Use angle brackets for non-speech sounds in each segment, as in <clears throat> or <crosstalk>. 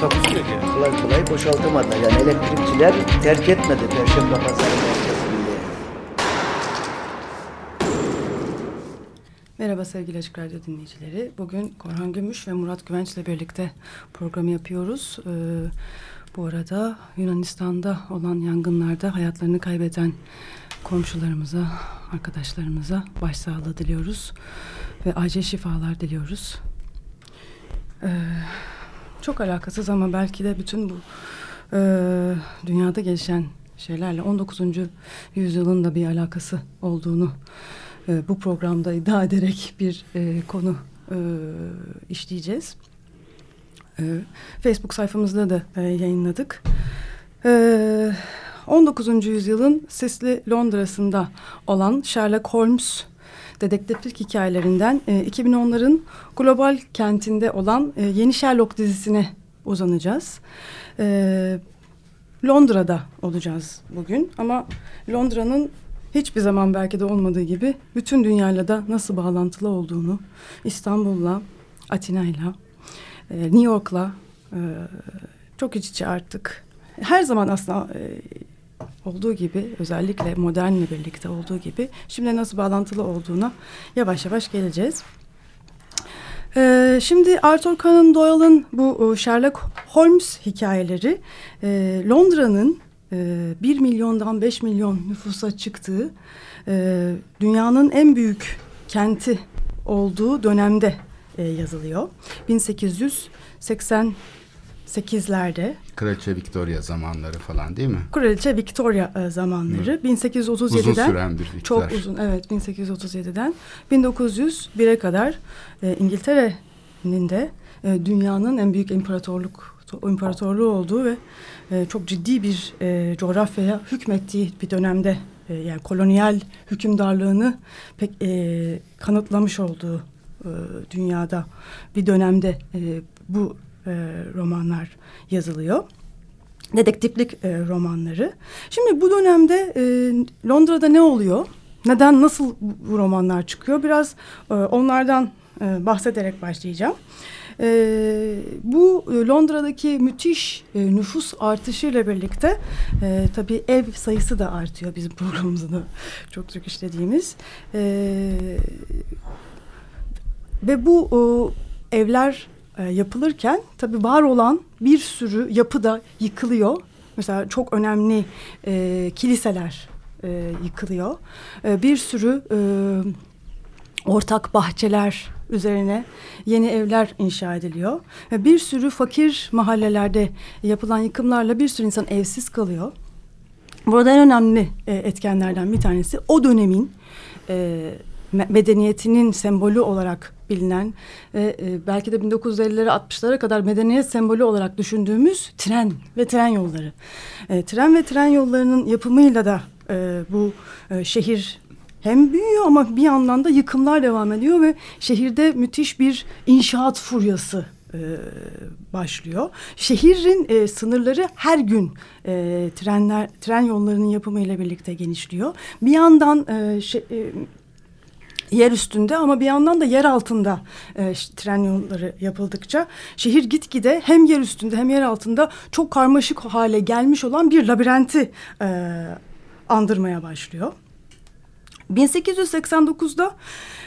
Takusuyor yani. kolay kolay boşaltamadı. Yani elektrikçiler terk etmedi Perşembe Pazarı merkezinde. Merhaba sevgili Açık Radyo dinleyicileri. Bugün Korhan Gümüş ve Murat Güvenç ile birlikte programı yapıyoruz. Ee, bu arada Yunanistan'da olan yangınlarda hayatlarını kaybeden komşularımıza, arkadaşlarımıza başsağlığı diliyoruz. Ve acil şifalar diliyoruz. Ee, çok alakasız ama belki de bütün bu e, dünyada gelişen şeylerle 19. yüzyılın da bir alakası olduğunu e, bu programda iddia ederek bir e, konu e, işleyeceğiz. E, Facebook sayfamızda da e, yayınladık. E, 19. yüzyılın sisli Londra'sında olan Sherlock Holmes dedektiflik hikayelerinden e, 2010'ların global kentinde olan e, yeni Sherlock dizisine uzanacağız. E, Londra'da olacağız bugün ama Londra'nın hiçbir zaman belki de olmadığı gibi bütün dünyayla da nasıl bağlantılı olduğunu İstanbul'la, Atina'yla, e, New York'la e, çok iç içe artık. Her zaman aslında e, olduğu gibi özellikle modernle birlikte olduğu gibi şimdi nasıl bağlantılı olduğuna yavaş yavaş geleceğiz. Ee, şimdi Arthur Conan Doyle'ın bu e, Sherlock Holmes hikayeleri e, Londra'nın e, 1 milyondan 5 milyon nüfusa çıktığı e, dünyanın en büyük kenti olduğu dönemde e, yazılıyor. 1880 18'lerde. Kraliçe Victoria zamanları falan değil mi? Kraliçe Victoria e, zamanları. Hı. 1837'den. Uzun süren bir iktidar. Çok uzun evet 1837'den 1901'e kadar e, İngiltere'nin de e, dünyanın en büyük imparatorluk imparatorluğu olduğu ve e, çok ciddi bir e, coğrafyaya hükmettiği bir dönemde e, yani kolonyal hükümdarlığını pek e, kanıtlamış olduğu e, dünyada bir dönemde e, bu e, romanlar yazılıyor dedektiflik e, romanları. Şimdi bu dönemde e, Londra'da ne oluyor? Neden, nasıl bu romanlar çıkıyor? Biraz e, onlardan e, bahsederek başlayacağım. E, bu e, Londra'daki müthiş e, nüfus artışıyla birlikte e, tabii ev sayısı da artıyor bizim <laughs> programımızda çok çok işlediğimiz. E, ve bu o, evler e, yapılırken tabii var olan bir sürü yapı da yıkılıyor. Mesela çok önemli e, kiliseler e, yıkılıyor. E, bir sürü e, ortak bahçeler üzerine yeni evler inşa ediliyor. Ve bir sürü fakir mahallelerde yapılan yıkımlarla bir sürü insan evsiz kalıyor. Burada en önemli e, etkenlerden bir tanesi o dönemin e, medeniyetinin sembolü olarak bilinen ve e, belki de 1950'lere 60'lara kadar medeniyet sembolü olarak düşündüğümüz tren ve tren yolları. E, tren ve tren yollarının yapımıyla da e, bu e, şehir hem büyüyor ama bir yandan da yıkımlar devam ediyor ve şehirde müthiş bir inşaat furyası e, başlıyor. Şehrin e, sınırları her gün e, trenler tren yollarının yapımıyla birlikte genişliyor. Bir yandan e, şey, e, yer üstünde ama bir yandan da yer altında e, tren yolları yapıldıkça şehir gitgide hem yer üstünde hem yer altında çok karmaşık hale gelmiş olan bir labirenti e, andırmaya başlıyor. 1889'da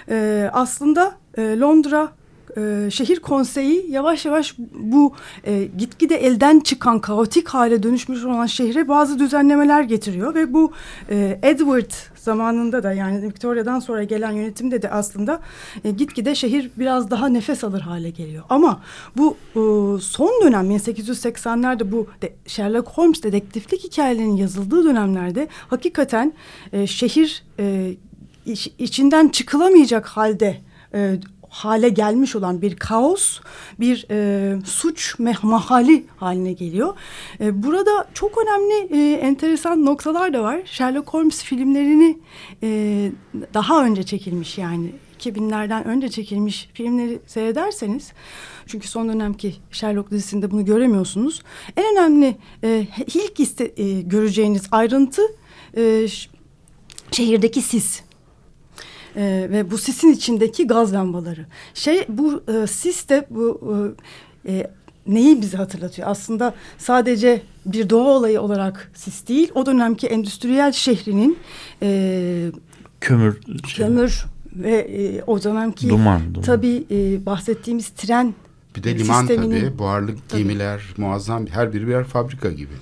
e, aslında e, Londra e, şehir konseyi yavaş yavaş bu e, gitgide elden çıkan kaotik hale dönüşmüş olan şehre bazı düzenlemeler getiriyor ve bu e, Edward zamanında da yani Victoria'dan sonra gelen yönetimde de aslında e, gitgide şehir biraz daha nefes alır hale geliyor. Ama bu e, son dönem 1880'lerde bu de, Sherlock Holmes dedektiflik hikayelerinin yazıldığı dönemlerde hakikaten e, şehir e, iç, içinden çıkılamayacak halde e, hale gelmiş olan bir kaos, bir e, suç mahali haline geliyor. E, burada çok önemli e, enteresan noktalar da var. Sherlock Holmes filmlerini e, daha önce çekilmiş yani 2000'lerden önce çekilmiş filmleri seyrederseniz çünkü son dönemki Sherlock dizisinde bunu göremiyorsunuz. En önemli e, ilk iste, e, göreceğiniz ayrıntı e, şehirdeki sis. E, ve bu sisin içindeki gaz lambaları. Şey bu e, sis de bu e, e, neyi bize hatırlatıyor? Aslında sadece bir doğa olayı olarak sis değil, o dönemki endüstriyel şehrinin e, kömür kömür ve e, o dönemki duman, duman. tabii e, bahsettiğimiz tren bir de liman tabii buharlı gemiler muazzam her biri birer fabrika gibi.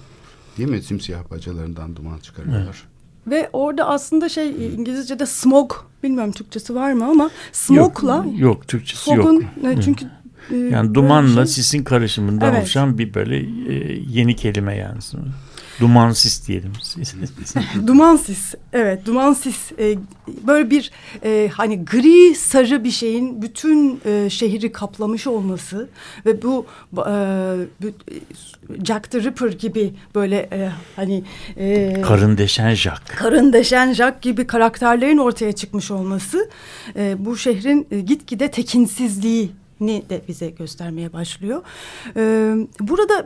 Değil mi? Simsiyah bacalarından duman çıkarıyorlar. Ve orada aslında şey İngilizce'de smog bilmiyorum Türkçesi var mı ama smogla yok, yok Türkçesi yok. Çünkü e, yani dumanla şey, sisin karışımından evet. oluşan bir böyle e, yeni kelime yani. Duman sis diyelim. <laughs> duman sis. Evet duman sis. Ee, böyle bir e, hani gri sarı bir şeyin bütün e, şehri kaplamış olması ve bu e, Jack the Ripper gibi böyle e, hani e, karın deşen Jack. Karın deşen Jack gibi karakterlerin ortaya çıkmış olması e, bu şehrin e, gitgide tekinsizliği ni de bize göstermeye başlıyor. Ee, burada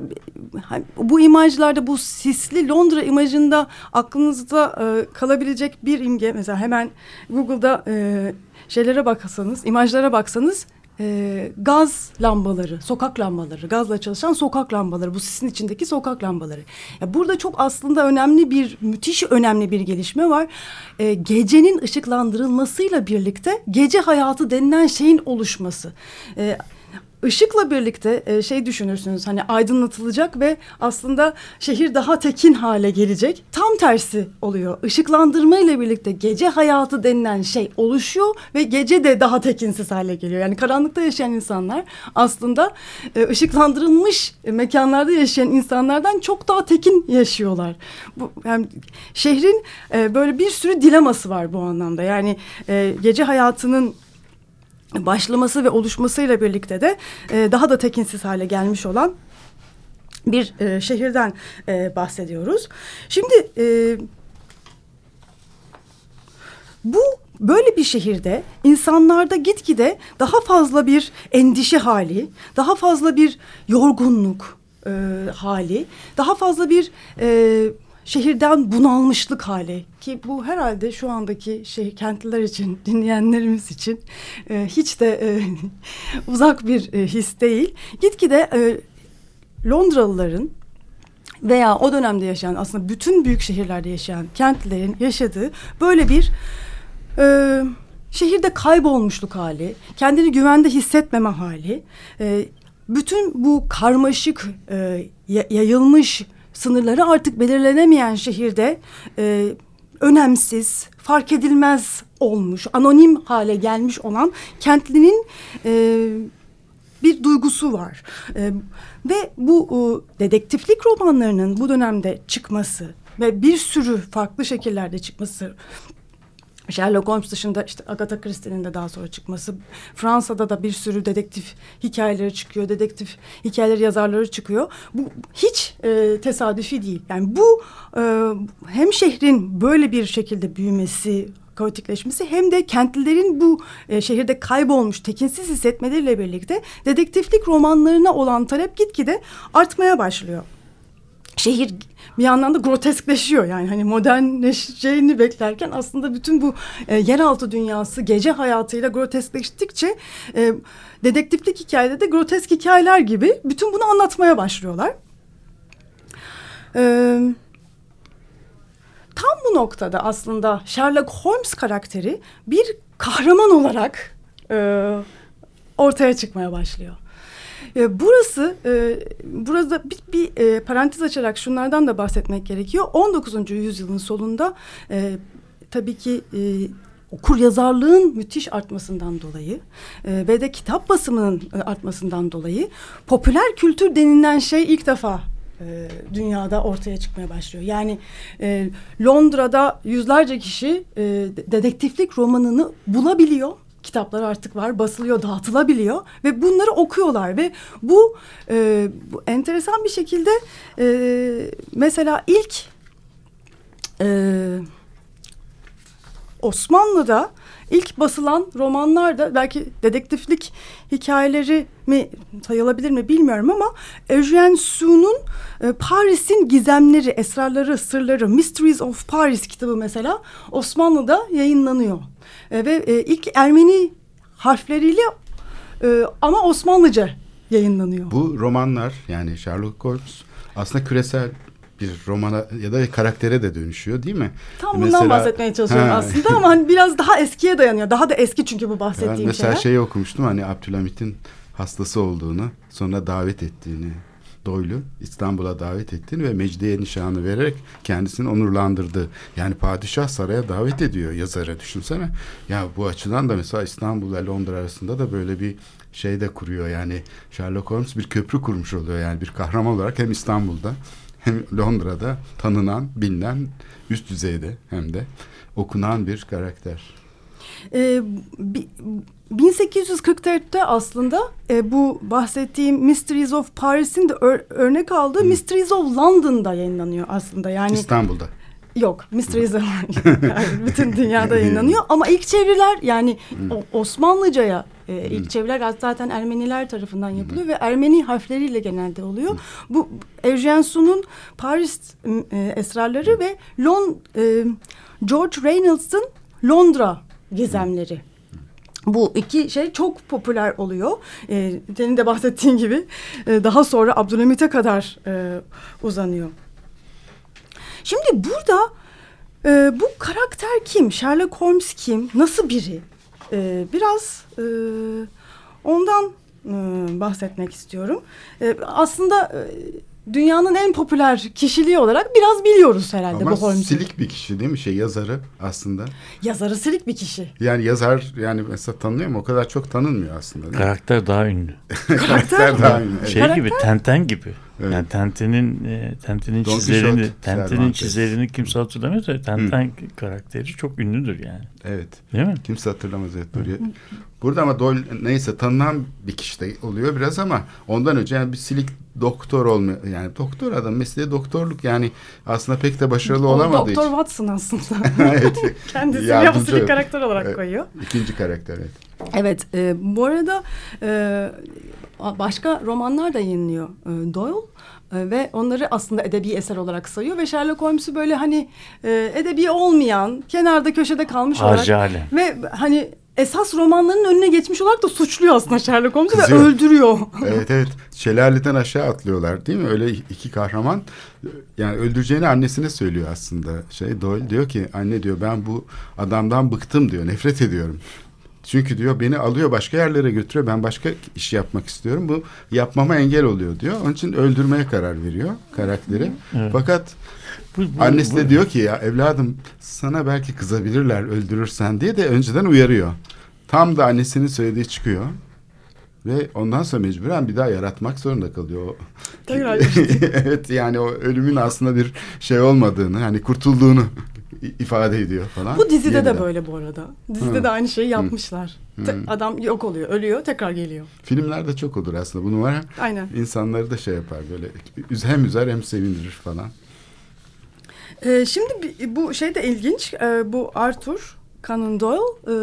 hani, bu imajlarda bu sisli Londra imajında aklınızda e, kalabilecek bir imge mesela hemen Google'da e, şeylere baksanız, imajlara baksanız e, gaz lambaları, sokak lambaları, gazla çalışan sokak lambaları, bu sisin içindeki sokak lambaları. Ya burada çok aslında önemli bir, müthiş önemli bir gelişme var. E, gecenin ışıklandırılmasıyla birlikte gece hayatı denilen şeyin oluşması. E, ışıkla birlikte e, şey düşünürsünüz hani aydınlatılacak ve aslında şehir daha tekin hale gelecek. Tam tersi oluyor. Işıklandırma ile birlikte gece hayatı denilen şey oluşuyor ve gece de daha tekinsiz hale geliyor. Yani karanlıkta yaşayan insanlar aslında e, ışıklandırılmış mekanlarda yaşayan insanlardan çok daha tekin yaşıyorlar. Bu yani şehrin e, böyle bir sürü dileması var bu anlamda. Yani e, gece hayatının başlaması ve oluşmasıyla birlikte de e, daha da tekinsiz hale gelmiş olan bir e, şehirden e, bahsediyoruz. Şimdi e, bu böyle bir şehirde insanlarda gitgide daha fazla bir endişe hali, daha fazla bir yorgunluk e, hali, daha fazla bir e, şehirden bunalmışlık hali ki bu herhalde şu andaki şehir kentliler için <laughs> dinleyenlerimiz için e, hiç de e, <laughs> uzak bir e, his değil. Gitgide e, Londralıların veya o dönemde yaşayan aslında bütün büyük şehirlerde yaşayan kentlilerin yaşadığı böyle bir e, şehirde kaybolmuşluk hali, kendini güvende hissetmeme hali, e, bütün bu karmaşık e, yayılmış sınırları artık belirlenemeyen şehirde e, önemsiz, fark edilmez olmuş, anonim hale gelmiş olan kentlinin e, bir duygusu var. E, ve bu e, dedektiflik romanlarının bu dönemde çıkması ve bir sürü farklı şekillerde çıkması Sherlock Holmes dışında işte Agatha Christie'nin de daha sonra çıkması. Fransa'da da bir sürü dedektif hikayeleri çıkıyor. Dedektif hikayeleri yazarları çıkıyor. Bu hiç e, tesadüfi değil. Yani bu e, hem şehrin böyle bir şekilde büyümesi, kaotikleşmesi hem de kentlilerin bu e, şehirde kaybolmuş, tekinsiz hissetmeleriyle birlikte dedektiflik romanlarına olan talep gitgide artmaya başlıyor şehir bir yandan da groteskleşiyor yani hani modernleşeceğini beklerken aslında bütün bu e, yeraltı dünyası gece hayatıyla groteskleştikçe e, dedektiflik hikayede de grotesk hikayeler gibi bütün bunu anlatmaya başlıyorlar. E, tam bu noktada aslında Sherlock Holmes karakteri bir kahraman olarak e, ortaya çıkmaya başlıyor. E, burası, e, burada bir, bir e, parantez açarak şunlardan da bahsetmek gerekiyor. 19. yüzyılın solunda e, tabii ki... E, okur yazarlığın müthiş artmasından dolayı e, ve de kitap basımının e, artmasından dolayı popüler kültür denilen şey ilk defa e, dünyada ortaya çıkmaya başlıyor. Yani e, Londra'da yüzlerce kişi e, dedektiflik romanını bulabiliyor kitapları artık var, basılıyor, dağıtılabiliyor ve bunları okuyorlar ve bu, e, bu enteresan bir şekilde e, mesela ilk e, Osmanlı'da ilk basılan romanlarda belki dedektiflik hikayeleri mi sayılabilir mi bilmiyorum ama Eugène Sue'nun e, Paris'in gizemleri, esrarları, sırları, Mysteries of Paris kitabı mesela Osmanlı'da yayınlanıyor. E, ve e, ilk Ermeni harfleriyle e, ama Osmanlıca yayınlanıyor. Bu romanlar yani Sherlock Holmes aslında küresel bir romana ya da karaktere de dönüşüyor değil mi? Tam bundan mesela, bahsetmeye çalışıyorum ha. aslında ama hani biraz daha eskiye dayanıyor. Daha da eski çünkü bu bahsettiğim mesela şeyler. şeyi okumuştum hani Abdülhamit'in hastası olduğunu sonra davet ettiğini Doyle'u İstanbul'a davet ettiğini ve Mecidiye nişanı vererek kendisini onurlandırdı. Yani padişah saraya davet ediyor yazarı düşünsene. Ya bu açıdan da mesela İstanbul ile Londra arasında da böyle bir şey de kuruyor. Yani Sherlock Holmes bir köprü kurmuş oluyor yani bir kahraman olarak hem İstanbul'da hem Londra'da tanınan, bilinen üst düzeyde hem de okunan bir karakter. Ee, 1844'te aslında e, bu bahsettiğim Mysteries of Paris'in de ör, örnek aldığı hmm. Mysteries of London'da yayınlanıyor aslında. Yani İstanbul'da. Yok, Mysteries of <laughs> yani bütün dünyada yayınlanıyor ama ilk çeviriler yani hmm. Osmanlıca'ya e, ilk çeviriler zaten Ermeniler tarafından yapılıyor ve Ermeni harfleriyle genelde oluyor. Bu Eugène Su'nun Paris e, esrarları ve Lon e, George Reynolds'ın Londra gizemleri. Bu iki şey çok popüler oluyor. Ee, senin de bahsettiğin gibi e, daha sonra Abdülhamit'e kadar e, uzanıyor. Şimdi burada e, bu karakter kim? Sherlock Holmes kim? Nasıl biri? E, biraz e, ondan e, bahsetmek istiyorum. E, aslında... E, dünyanın en popüler kişiliği olarak biraz biliyoruz herhalde Ama bu Holmes'u. silik bir kişi değil mi şey yazarı aslında? Yazarı silik bir kişi. Yani yazar yani mesela tanınıyor mu? O kadar çok tanınmıyor aslında. Karakter daha ünlü. <laughs> Karakter daha ünlü. Evet. Şey Karakter? gibi Tenten gibi. Evet. Yani Tenten'in e, Tenten'in çizerini Tenten'in çizerini kimse hatırlamıyor da Tenten Hı. karakteri çok ünlüdür yani. Evet. Değil mi? Kimse hatırlamaz evet. Buraya. Burada ama Doyle neyse tanınan bir kişi de oluyor biraz ama ondan önce yani bir silik doktor olmuyor. Yani doktor adam mesleği doktorluk yani aslında pek de başarılı o, olamadığı Doktor Watson aslında. <laughs> evet. <laughs> Kendisi yapısı bir karakter olarak koyuyor. İkinci karakter evet. Evet e, bu arada e, başka romanlar da yayınlıyor e, Doyle e, ve onları aslında edebi eser olarak sayıyor ve Sherlock Holmes'u böyle hani e, edebi olmayan kenarda köşede kalmış Harcale. olarak ve hani esas romanlarının önüne geçmiş olarak da suçluyor aslında Sherlock Holmes'u ve öldürüyor. <laughs> evet evet. Şelaleden aşağı atlıyorlar değil mi? Öyle iki kahraman yani öldüreceğini annesine söylüyor aslında. Şey Doyle diyor ki anne diyor ben bu adamdan bıktım diyor. Nefret ediyorum. Çünkü diyor beni alıyor başka yerlere götürüyor. Ben başka iş yapmak istiyorum. Bu yapmama engel oluyor diyor. Onun için öldürmeye karar veriyor karakteri. Evet. Fakat bu, bu, annesi bu, de diyor ki ya evladım sana belki kızabilirler öldürürsen diye de önceden uyarıyor. Tam da annesinin söylediği çıkıyor. Ve ondan sonra mecburen bir daha yaratmak zorunda kalıyor. <laughs> evet yani o ölümün aslında bir şey olmadığını hani kurtulduğunu ifade ediyor falan. Bu dizide Yeniden. de böyle bu arada. Dizide Hı. de aynı şeyi yapmışlar. Hı. Adam yok oluyor, ölüyor, tekrar geliyor. Filmlerde çok olur aslında. Bu numara Aynen. insanları da şey yapar böyle hem üzer hem sevindirir falan. Ee, şimdi bu şey de ilginç. Ee, bu Arthur Conan Doyle e,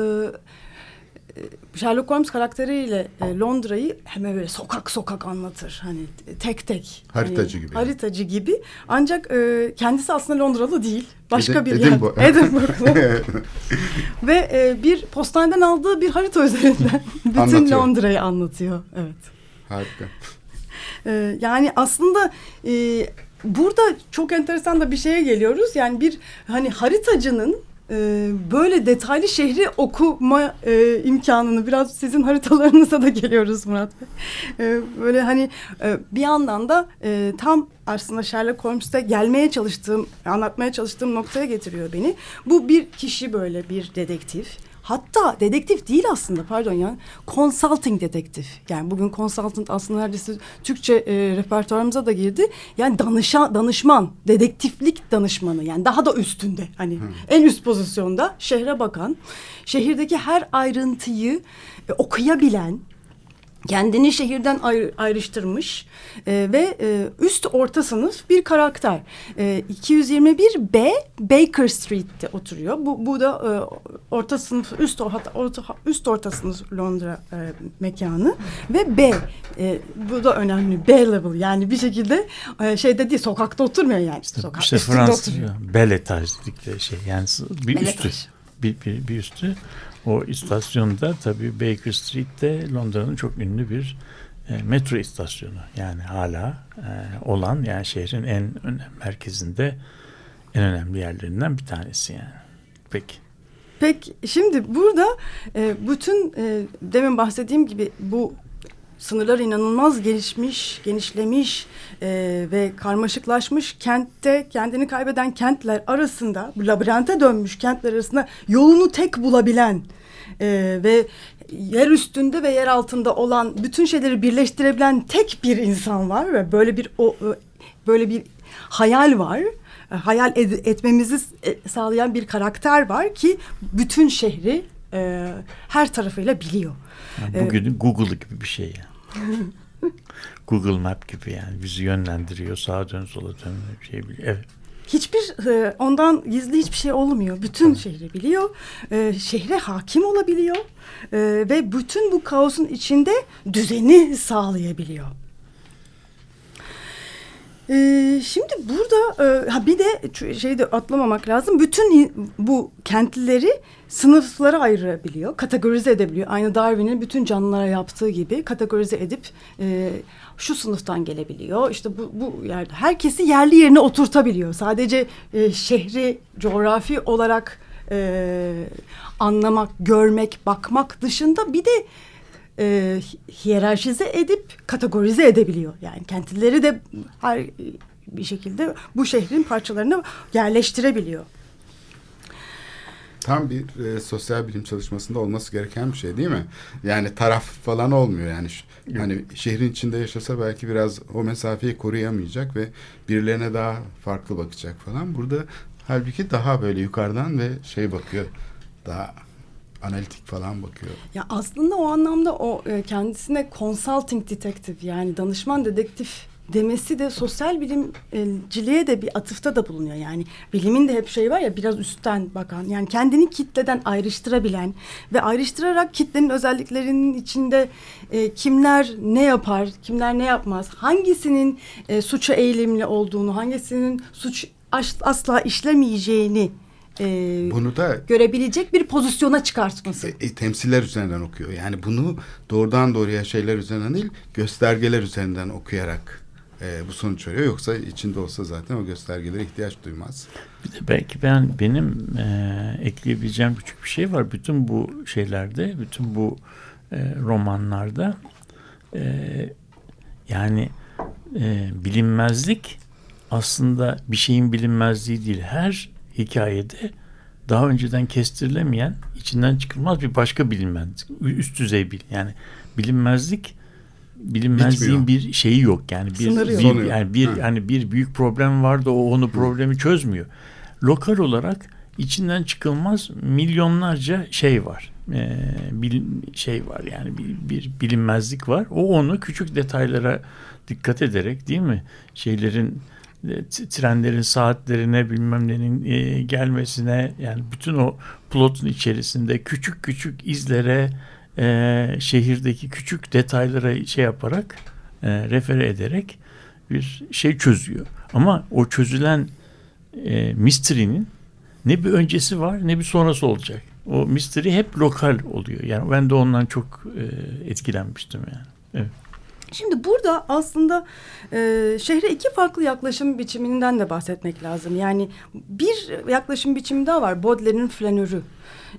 Sherlock Holmes karakteriyle e, Londra'yı hemen böyle sokak sokak anlatır. Hani tek tek. Haritacı hani, gibi. Haritacı gibi. Ancak e, kendisi aslında Londralı değil. Başka bir Edinburgh. yer. Edinburgh'lı. <laughs> Ve e, bir postaneden aldığı bir harita üzerinden <laughs> bütün Londra'yı anlatıyor. Evet. Harika. E, yani aslında e, burada çok enteresan da bir şeye geliyoruz. Yani bir hani haritacının e, böyle detaylı şehri okuma e, imkanını biraz sizin haritalarınıza da geliyoruz Murat Bey. E, böyle hani e, bir yandan da e, tam aslında Sherlock Holmes'te gelmeye çalıştığım, anlatmaya çalıştığım noktaya getiriyor beni. Bu bir kişi böyle bir dedektif hatta dedektif değil aslında pardon yani consulting dedektif. Yani bugün consultant aslında neredeyse Türkçe e, repertuarımıza da girdi. Yani danışan, danışman, dedektiflik danışmanı yani daha da üstünde hani hmm. en üst pozisyonda şehre bakan, şehirdeki her ayrıntıyı e, okuyabilen, kendini şehirden ayrı, ayrıştırmış e, ve e, üst orta sınıf bir karakter. E, 221 B Baker Street'te oturuyor. Bu, bu da e, orta sınıf üst orta, orta üst orta sınıf Londra e, mekanı. Ve B e, bu da önemli. B level. Yani bir şekilde e, şeyde değil sokakta oturmuyor yani. Sokak işte Fransız bel etaj dedikleri şey. Yani bir üstü. bir, bir, bir üstü o istasyonda tabii Baker Street'te Londra'nın çok ünlü bir e, metro istasyonu. Yani hala e, olan yani şehrin en merkezinde en önemli yerlerinden bir tanesi yani. Peki. Peki şimdi burada e, bütün e, demin bahsettiğim gibi bu sınırlar inanılmaz gelişmiş, genişlemiş e, ve karmaşıklaşmış kentte kendini kaybeden kentler arasında, labirente dönmüş kentler arasında yolunu tek bulabilen e, ve yer üstünde ve yer altında olan bütün şeyleri birleştirebilen tek bir insan var ve böyle bir o e, böyle bir hayal var e, hayal ed etmemizi e, sağlayan bir karakter var ki bütün şehri e, her tarafıyla biliyor. Yani bugün ee, Google gibi bir şey yani. <laughs> Google Map gibi yani bizi yönlendiriyor. Sağa dön sola dön şey biliyor. Evet. Hiçbir e, ondan gizli hiçbir şey olmuyor. Bütün şehri biliyor. E, şehre hakim olabiliyor. E, ve bütün bu kaosun içinde düzeni sağlayabiliyor. Ee, şimdi burada e, ha bir de şeyde atlamamak lazım. Bütün bu kentlileri sınıflara ayırabiliyor, kategorize edebiliyor. Aynı Darwin'in bütün canlılara yaptığı gibi kategorize edip e, şu sınıftan gelebiliyor. İşte bu, bu yerde herkesi yerli yerine oturtabiliyor. Sadece e, şehri coğrafi olarak e, anlamak, görmek, bakmak dışında bir de e, hiyerarşize edip kategorize edebiliyor. Yani kentlileri de her bir şekilde bu şehrin parçalarını yerleştirebiliyor. Tam bir e, sosyal bilim çalışmasında olması gereken bir şey değil mi? Yani taraf falan olmuyor yani. Yani şehrin içinde yaşasa belki biraz o mesafeyi koruyamayacak ve birilerine daha farklı bakacak falan. Burada halbuki daha böyle yukarıdan ve şey bakıyor. Daha analitik falan bakıyor. Ya aslında o anlamda o e, kendisine consulting detective yani danışman dedektif demesi de sosyal bilimciliğe de bir atıfta da bulunuyor. Yani bilimin de hep şey var ya biraz üstten bakan yani kendini kitleden ayrıştırabilen ve ayrıştırarak kitlenin özelliklerinin içinde e, kimler ne yapar, kimler ne yapmaz, hangisinin e, suça eğilimli olduğunu, hangisinin suç asla işlemeyeceğini e, bunu da görebilecek bir pozisyona çıkartması. E, e, temsiller üzerinden okuyor. Yani bunu doğrudan doğruya şeyler üzerinden değil, göstergeler üzerinden okuyarak e, bu sonuç veriyor. Yoksa içinde olsa zaten o göstergelere ihtiyaç duymaz. Bir de belki ben benim e, ekleyebileceğim küçük bir şey var. Bütün bu şeylerde, bütün bu e, romanlarda e, yani e, bilinmezlik aslında bir şeyin bilinmezliği değil. Her hikayede daha önceden kestirilemeyen, içinden çıkılmaz bir başka bilinmezlik. Üst düzey bil. Yani bilinmezlik bilinmezliğin Bitmiyor. bir şeyi yok. Yani bir, bir yani bir ha. yani bir büyük problem var da o onu problemi çözmüyor. Lokal olarak içinden çıkılmaz milyonlarca şey var. Ee, bil, şey var yani bir, bir bilinmezlik var. O onu küçük detaylara dikkat ederek değil mi? Şeylerin trenlerin saatlerine bilmem nenin e, gelmesine yani bütün o plotun içerisinde küçük küçük izlere e, şehirdeki küçük detaylara şey yaparak e, refere ederek bir şey çözüyor. Ama o çözülen e, mystery'nin ne bir öncesi var ne bir sonrası olacak. O mystery hep lokal oluyor. Yani ben de ondan çok e, etkilenmiştim yani. Evet. Şimdi burada aslında e, şehre iki farklı yaklaşım biçiminden de bahsetmek lazım. Yani bir yaklaşım biçimi daha var. Baudelaire'in flanörü.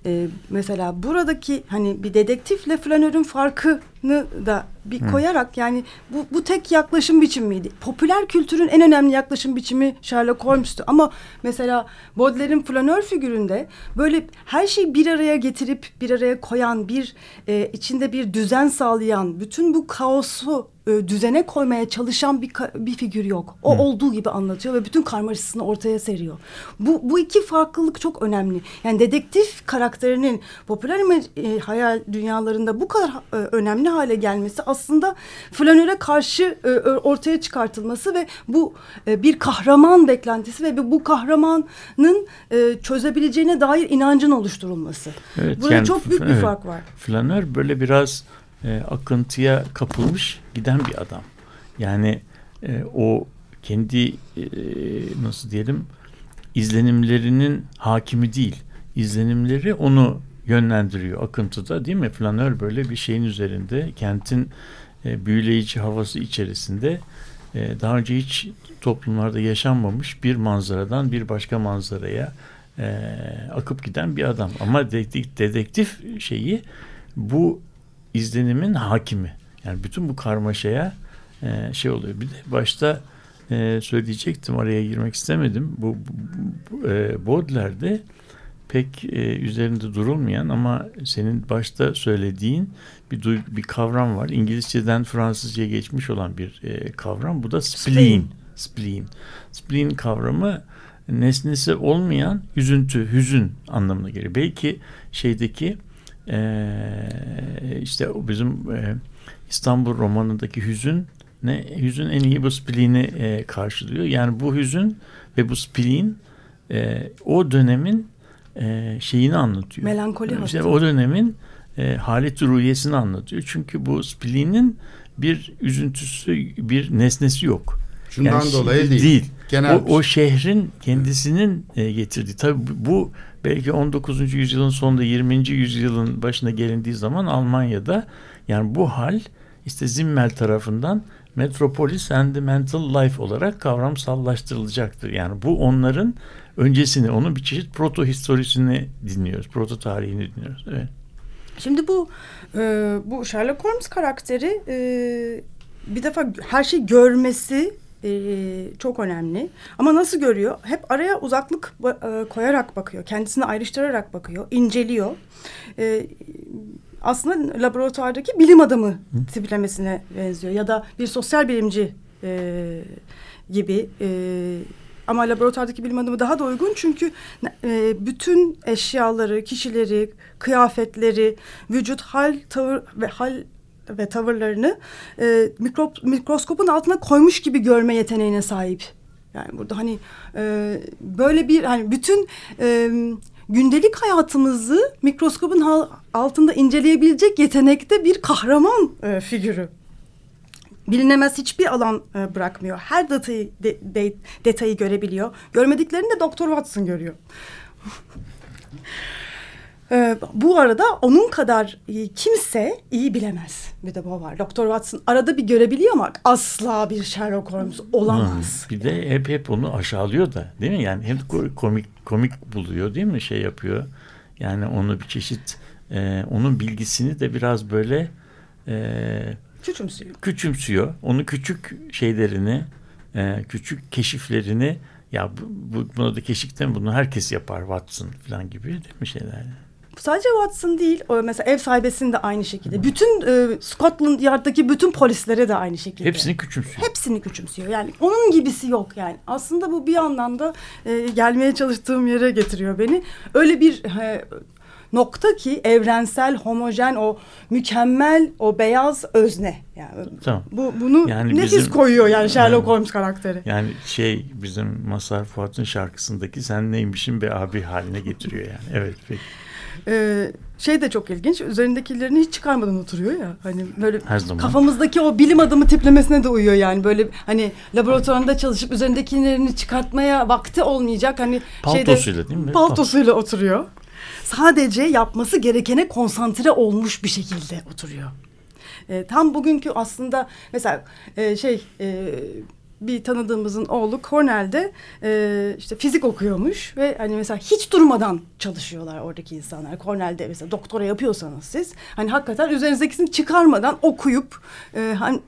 E, mesela buradaki hani bir dedektifle flanörün farkını da bir koyarak yani bu, bu tek yaklaşım biçimiydi. Popüler kültürün en önemli yaklaşım biçimi Sherlock Holmes'tu. Ama mesela Baudelaire'in flanör figüründe böyle her şeyi bir araya getirip bir araya koyan bir e, içinde bir düzen sağlayan bütün bu kaosu e, düzene koymaya çalışan bir bir figür yok. O olduğu gibi anlatıyor ve bütün karmaşasını ortaya seriyor. Bu bu iki farklılık çok önemli. Yani dedektif karakterinin popüler e, hayal dünyalarında bu kadar e, önemli hale gelmesi aslında flanöre karşı e, ortaya çıkartılması ve bu e, bir kahraman beklentisi ve bu- kahramanın e, çözebileceğine dair inancın oluşturulması. Evet, Burada yani çok büyük bir evet. fark var. Flanör böyle biraz e, akıntıya kapılmış giden bir adam. Yani e, o kendi e, nasıl diyelim izlenimlerinin hakimi değil. İzlenimleri onu yönlendiriyor akıntıda değil mi? Flanör böyle bir şeyin üzerinde kentin e, büyüleyici havası içerisinde e, daha önce hiç toplumlarda yaşanmamış bir manzaradan bir başka manzaraya e, akıp giden bir adam. Ama dedektif, dedektif şeyi bu izlenimin hakimi. Yani bütün bu karmaşaya e, şey oluyor. Bir de başta e, söyleyecektim araya girmek istemedim. Bu, bu, e, Baudelaire'de pek e, üzerinde durulmayan ama senin başta söylediğin bir duygu, bir kavram var. İngilizceden Fransızca'ya geçmiş olan bir e, kavram. Bu da spleen. Spleen. Spleen kavramı nesnesi olmayan üzüntü, hüzün anlamına geliyor. Belki şeydeki e, işte bizim e, İstanbul romanındaki hüzün ne hüzün en iyi bu spleen'i e, karşılıyor. Yani bu hüzün ve bu spleen e, o dönemin e, şeyini anlatıyor. Melankoli İşte hattı. o dönemin e, halet ruhiyesini anlatıyor. Çünkü bu spleen'in bir üzüntüsü, bir nesnesi yok. Şundan Yani dolayı şey- değil. Genel o, o şehrin kendisinin e, getirdiği. Tabii bu- bu belki 19. yüzyılın sonunda 20. yüzyılın başına gelindiği zaman Almanya'da yani bu hal işte Zimmel tarafından Metropolis and the Mental Life olarak kavramsallaştırılacaktır. Yani bu onların öncesini, onun bir çeşit proto historisini dinliyoruz. Proto tarihini dinliyoruz. Evet. Şimdi bu e, bu Sherlock Holmes karakteri e, bir defa her şeyi görmesi e, çok önemli. Ama nasıl görüyor? Hep araya uzaklık e, koyarak bakıyor. Kendisini ayrıştırarak bakıyor, inceliyor. E, aslında laboratuvardaki bilim adamı tiplemesine benziyor. Ya da bir sosyal bilimci e, gibi. E, ama laboratuvardaki bilim adamı daha da uygun çünkü e, bütün eşyaları, kişileri, kıyafetleri, vücut hal, tavır ve hal ve tavırlarını e, mikrop, mikroskopun altına koymuş gibi görme yeteneğine sahip. Yani burada hani e, böyle bir hani bütün e, gündelik hayatımızı mikroskopun altında inceleyebilecek yetenekte bir kahraman e, figürü bilinemez hiçbir alan e, bırakmıyor. Her detayı de- de- detayı görebiliyor. Görmediklerini de Doktor Watson görüyor. <laughs> E, bu arada onun kadar iyi kimse iyi bilemez. Bir de bu var. Doktor Watson arada bir görebiliyor ama asla bir Sherlock Holmes olamaz. Bir de hep hep onu aşağılıyor da değil mi? Yani hem ko- komik komik buluyor değil mi? Şey yapıyor. Yani onu bir çeşit e, onun bilgisini de biraz böyle e, Küçümsüyor. küçümsüyor. Onun küçük şeylerini, e, küçük keşiflerini ya bu, bu buna da keşif değil mi? Bunu herkes yapar Watson falan gibi değil mi şeyler? Sadece Watson değil, mesela ev sahibesinin de aynı şekilde. Bütün e, Scotland Yard'daki bütün polislere de aynı şekilde. Hepsini küçümsüyor. Hepsini küçümsüyor. Yani onun gibisi yok yani. Aslında bu bir anlamda e, gelmeye çalıştığım yere getiriyor beni. Öyle bir e, nokta ki evrensel, homojen, o mükemmel, o beyaz özne. Yani Tamam. bu bunu Yani nefis bizim- koyuyor yani Sherlock Yani- Holmes karakteri. Yani şey bizim Masar Fuat'ın şarkısındaki sen neymişin be abi haline getiriyor yani. Evet peki. Ee, şey de çok ilginç. Üzerindekilerini hiç çıkarmadan oturuyor ya. Hani böyle Her zaman. kafamızdaki o bilim adamı tiplemesine de uyuyor yani. Böyle hani laboratuvarında çalışıp üzerindekilerini çıkartmaya vakti olmayacak. Hani Paltosuyla değil mi? Paltosuyla oturuyor. Sadece yapması gerekene konsantre olmuş bir şekilde oturuyor. Ee, tam bugünkü aslında mesela e, şey e, bir tanıdığımızın oğlu Cornell'de e, işte fizik okuyormuş ve hani mesela hiç durmadan çalışıyorlar oradaki insanlar. Cornell'de mesela doktora yapıyorsanız siz hani hakikaten üzerinizdekisini çıkarmadan okuyup e, hani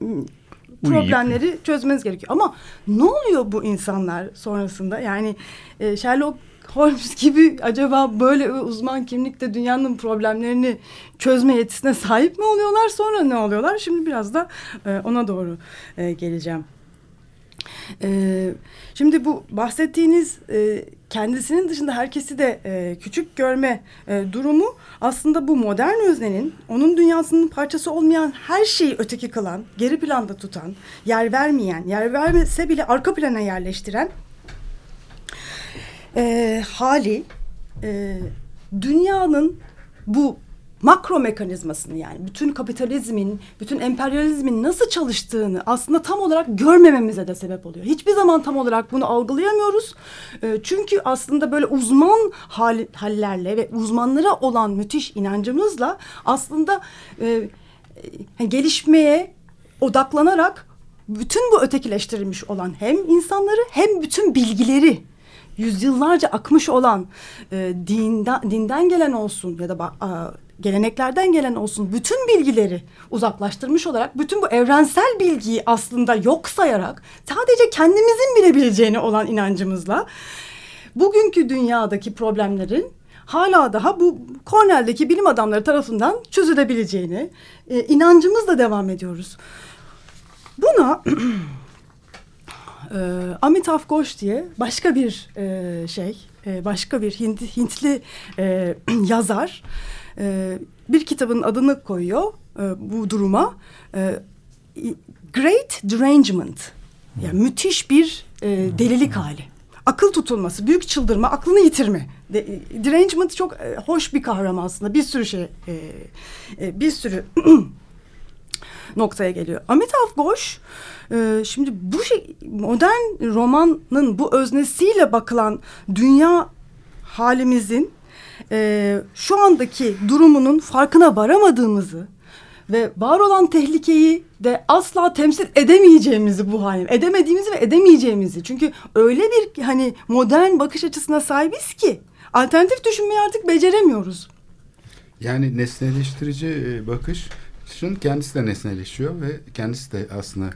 problemleri çözmeniz gerekiyor. Ama ne oluyor bu insanlar sonrasında? Yani e, Sherlock Holmes <laughs> gibi acaba böyle uzman kimlikte dünyanın problemlerini çözme yetisine sahip mi oluyorlar? Sonra ne oluyorlar? Şimdi biraz da e, ona doğru e, geleceğim. E, şimdi bu bahsettiğiniz e, kendisinin dışında herkesi de e, küçük görme e, durumu aslında bu modern öznenin onun dünyasının parçası olmayan her şeyi öteki kılan, geri planda tutan, yer vermeyen, yer vermese bile arka plana yerleştiren e, hali e, dünyanın bu makro mekanizmasını yani bütün kapitalizmin, bütün emperyalizmin nasıl çalıştığını aslında tam olarak görmememize de sebep oluyor. Hiçbir zaman tam olarak bunu algılayamıyoruz. E, çünkü aslında böyle uzman hal, hallerle ve uzmanlara olan müthiş inancımızla aslında e, e, gelişmeye odaklanarak bütün bu ötekileştirilmiş olan hem insanları hem bütün bilgileri yüzyıllarca akmış olan e, dinden, dinden gelen olsun ya da a, geleneklerden gelen olsun bütün bilgileri uzaklaştırmış olarak bütün bu evrensel bilgiyi aslında yok sayarak sadece kendimizin bilebileceğini olan inancımızla bugünkü dünyadaki problemlerin hala daha bu Cornell'deki bilim adamları tarafından çözülebileceğini e, inancımızla devam ediyoruz. Buna <clears throat> e, Amitav Ghosh diye başka bir e, şey, e, başka bir Hint, Hintli e, <clears throat> yazar e, bir kitabın adını koyuyor e, bu duruma. E, Great Derangement, yani müthiş bir e, delilik hali. Akıl tutulması, büyük çıldırma, aklını yitirme. De, derangement çok e, hoş bir kavram aslında. Bir sürü şey, e, e, bir sürü <clears throat> noktaya geliyor. Amitav Ghosh e, şimdi bu şey modern romanın bu öznesiyle bakılan dünya halimizin e, şu andaki durumunun farkına varamadığımızı ve var olan tehlikeyi de asla temsil edemeyeceğimizi bu halim edemediğimizi ve edemeyeceğimizi çünkü öyle bir hani modern bakış açısına sahibiz ki alternatif düşünmeyi artık beceremiyoruz. Yani nesneleştirici bakış Şunun kendisi de nesneleşiyor ve kendisi de aslında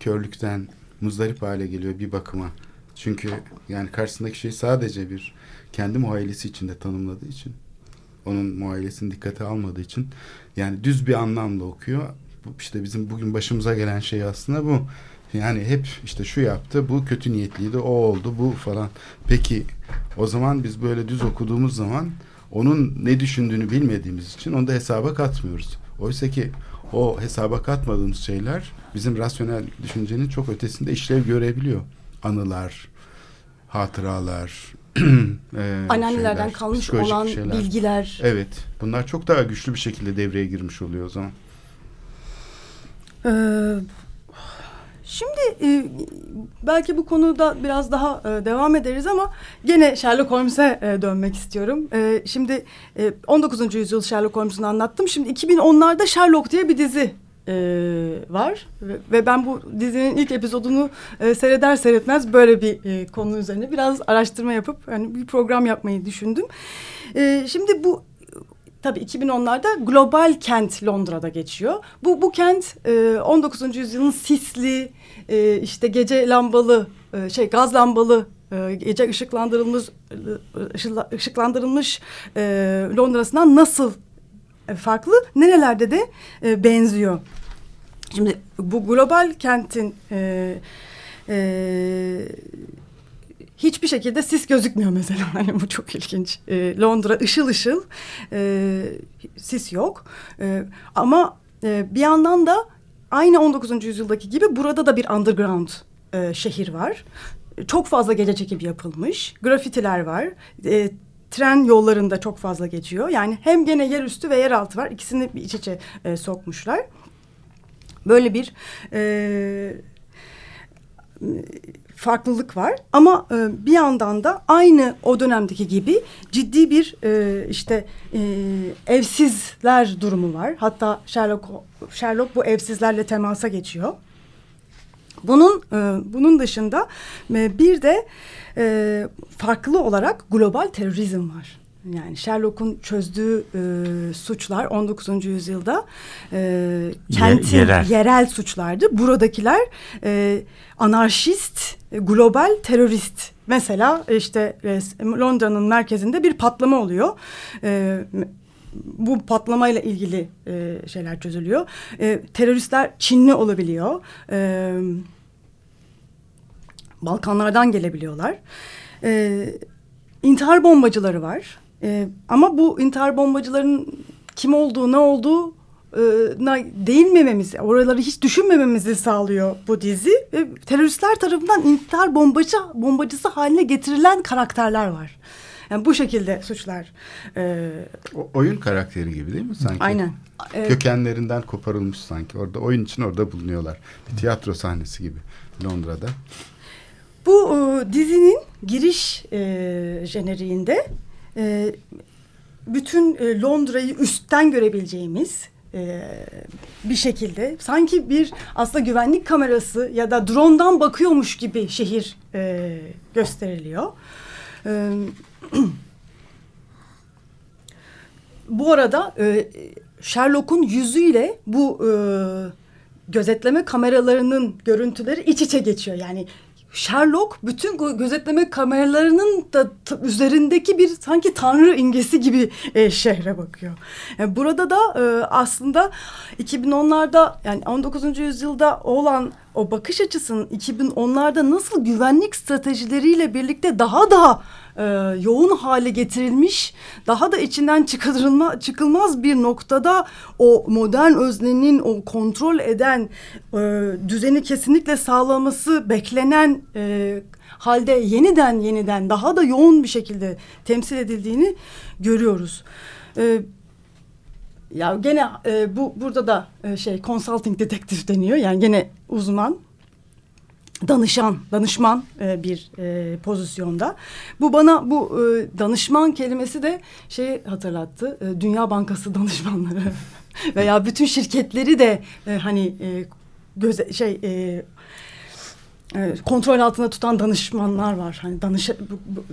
körlükten muzdarip hale geliyor bir bakıma. Çünkü yani karşısındaki şey sadece bir kendi muayyilesi içinde tanımladığı için onun muayyilesini dikkate almadığı için yani düz bir anlamda okuyor. İşte bizim bugün başımıza gelen şey aslında bu. Yani hep işte şu yaptı, bu kötü niyetliydi, o oldu, bu falan. Peki o zaman biz böyle düz okuduğumuz zaman onun ne düşündüğünü bilmediğimiz için onu da hesaba katmıyoruz. Oysa ki o hesaba katmadığımız şeyler bizim rasyonel düşüncenin çok ötesinde işlev görebiliyor. Anılar, hatıralar, <clears throat> e, anneannelerden şeyler, kalmış olan şeyler. bilgiler. Evet, bunlar çok daha güçlü bir şekilde devreye girmiş oluyor o zaman. Ee, Şimdi e, belki bu konuda biraz daha e, devam ederiz ama gene Sherlock Holmes'e e, dönmek istiyorum. E, şimdi e, 19. yüzyıl Sherlock Holmes'unu anlattım. Şimdi 2010'larda Sherlock diye bir dizi e, var ve, ve ben bu dizinin ilk epizodunu e, seyreder seyretmez böyle bir e, konu üzerine biraz araştırma yapıp yani bir program yapmayı düşündüm. E, şimdi bu tabii 2010'larda global kent Londra'da geçiyor. Bu bu kent e, 19. yüzyılın sisli e, işte gece lambalı e, şey gaz lambalı e, gece ışıklandırılmış ışıklandırılmış e, Londra'sından nasıl e, farklı nerelerde de e, benziyor. Şimdi bu global kentin e, e, hiçbir şekilde sis gözükmüyor mesela. <laughs> Hani bu çok ilginç. E, Londra ışıl ışıl e, sis yok. E, ama e, bir yandan da aynı 19. yüzyıldaki gibi burada da bir underground e, şehir var. Çok fazla gece çekim yapılmış. Grafitiler var. E, tren yollarında çok fazla geçiyor. Yani hem gene yer üstü ve yer altı var. İkisini iç içe e, sokmuşlar. Böyle bir e, farklılık var ama e, bir yandan da aynı o dönemdeki gibi ciddi bir e, işte e, evsizler durumu var. Hatta Sherlock Sherlock bu evsizlerle temasa geçiyor. Bunun e, bunun dışında e, bir de e, farklı olarak global terörizm var. Yani Sherlock'un çözdüğü e, suçlar 19. yüzyılda e, kentin yerel. yerel. suçlardı. Buradakiler e, anarşist, e, global terörist. Mesela işte e, Londra'nın merkezinde bir patlama oluyor. E, bu patlamayla ilgili e, şeyler çözülüyor. E, teröristler Çinli olabiliyor. E, Balkanlardan gelebiliyorlar. E, intihar bombacıları var. E, ama bu intihar bombacıların kim olduğu, ne olduğu e, değinmememizi, oraları hiç düşünmememizi sağlıyor bu dizi. Ve teröristler tarafından intihar bombacı, bombacısı haline getirilen karakterler var. Yani bu şekilde suçlar. E, O, oyun karakteri gibi değil mi sanki? aynen. E, Kökenlerinden koparılmış sanki. Orada oyun için orada bulunuyorlar. Bir tiyatro sahnesi gibi Londra'da. Bu e, dizinin giriş e, jeneriğinde e, bütün e, Londra'yı üstten görebileceğimiz e, bir şekilde sanki bir aslında güvenlik kamerası ya da drone'dan bakıyormuş gibi şehir e, gösteriliyor. E, <clears throat> bu arada e, Sherlock'un yüzüyle bu e, gözetleme kameralarının görüntüleri iç içe geçiyor. Yani Sherlock bütün gö- gözetleme kameralarının da üzerindeki bir sanki tanrı imgesi gibi e, şehre bakıyor. Yani burada da e, aslında 2010'larda yani 19. yüzyılda olan o bakış açısının 2010'larda nasıl güvenlik stratejileriyle birlikte daha da e, yoğun hale getirilmiş, daha da içinden çıkarılma, çıkılmaz bir noktada o modern öznenin o kontrol eden e, düzeni kesinlikle sağlaması beklenen e, halde yeniden yeniden daha da yoğun bir şekilde temsil edildiğini görüyoruz. E, ya gene e, bu burada da e, şey consulting detektif deniyor. Yani gene uzman danışan, danışman e, bir e, pozisyonda. Bu bana bu e, danışman kelimesi de şey hatırlattı. E, Dünya Bankası danışmanları <laughs> veya bütün şirketleri de e, hani e, göze şey e, kontrol altında tutan danışmanlar var. Hani danış,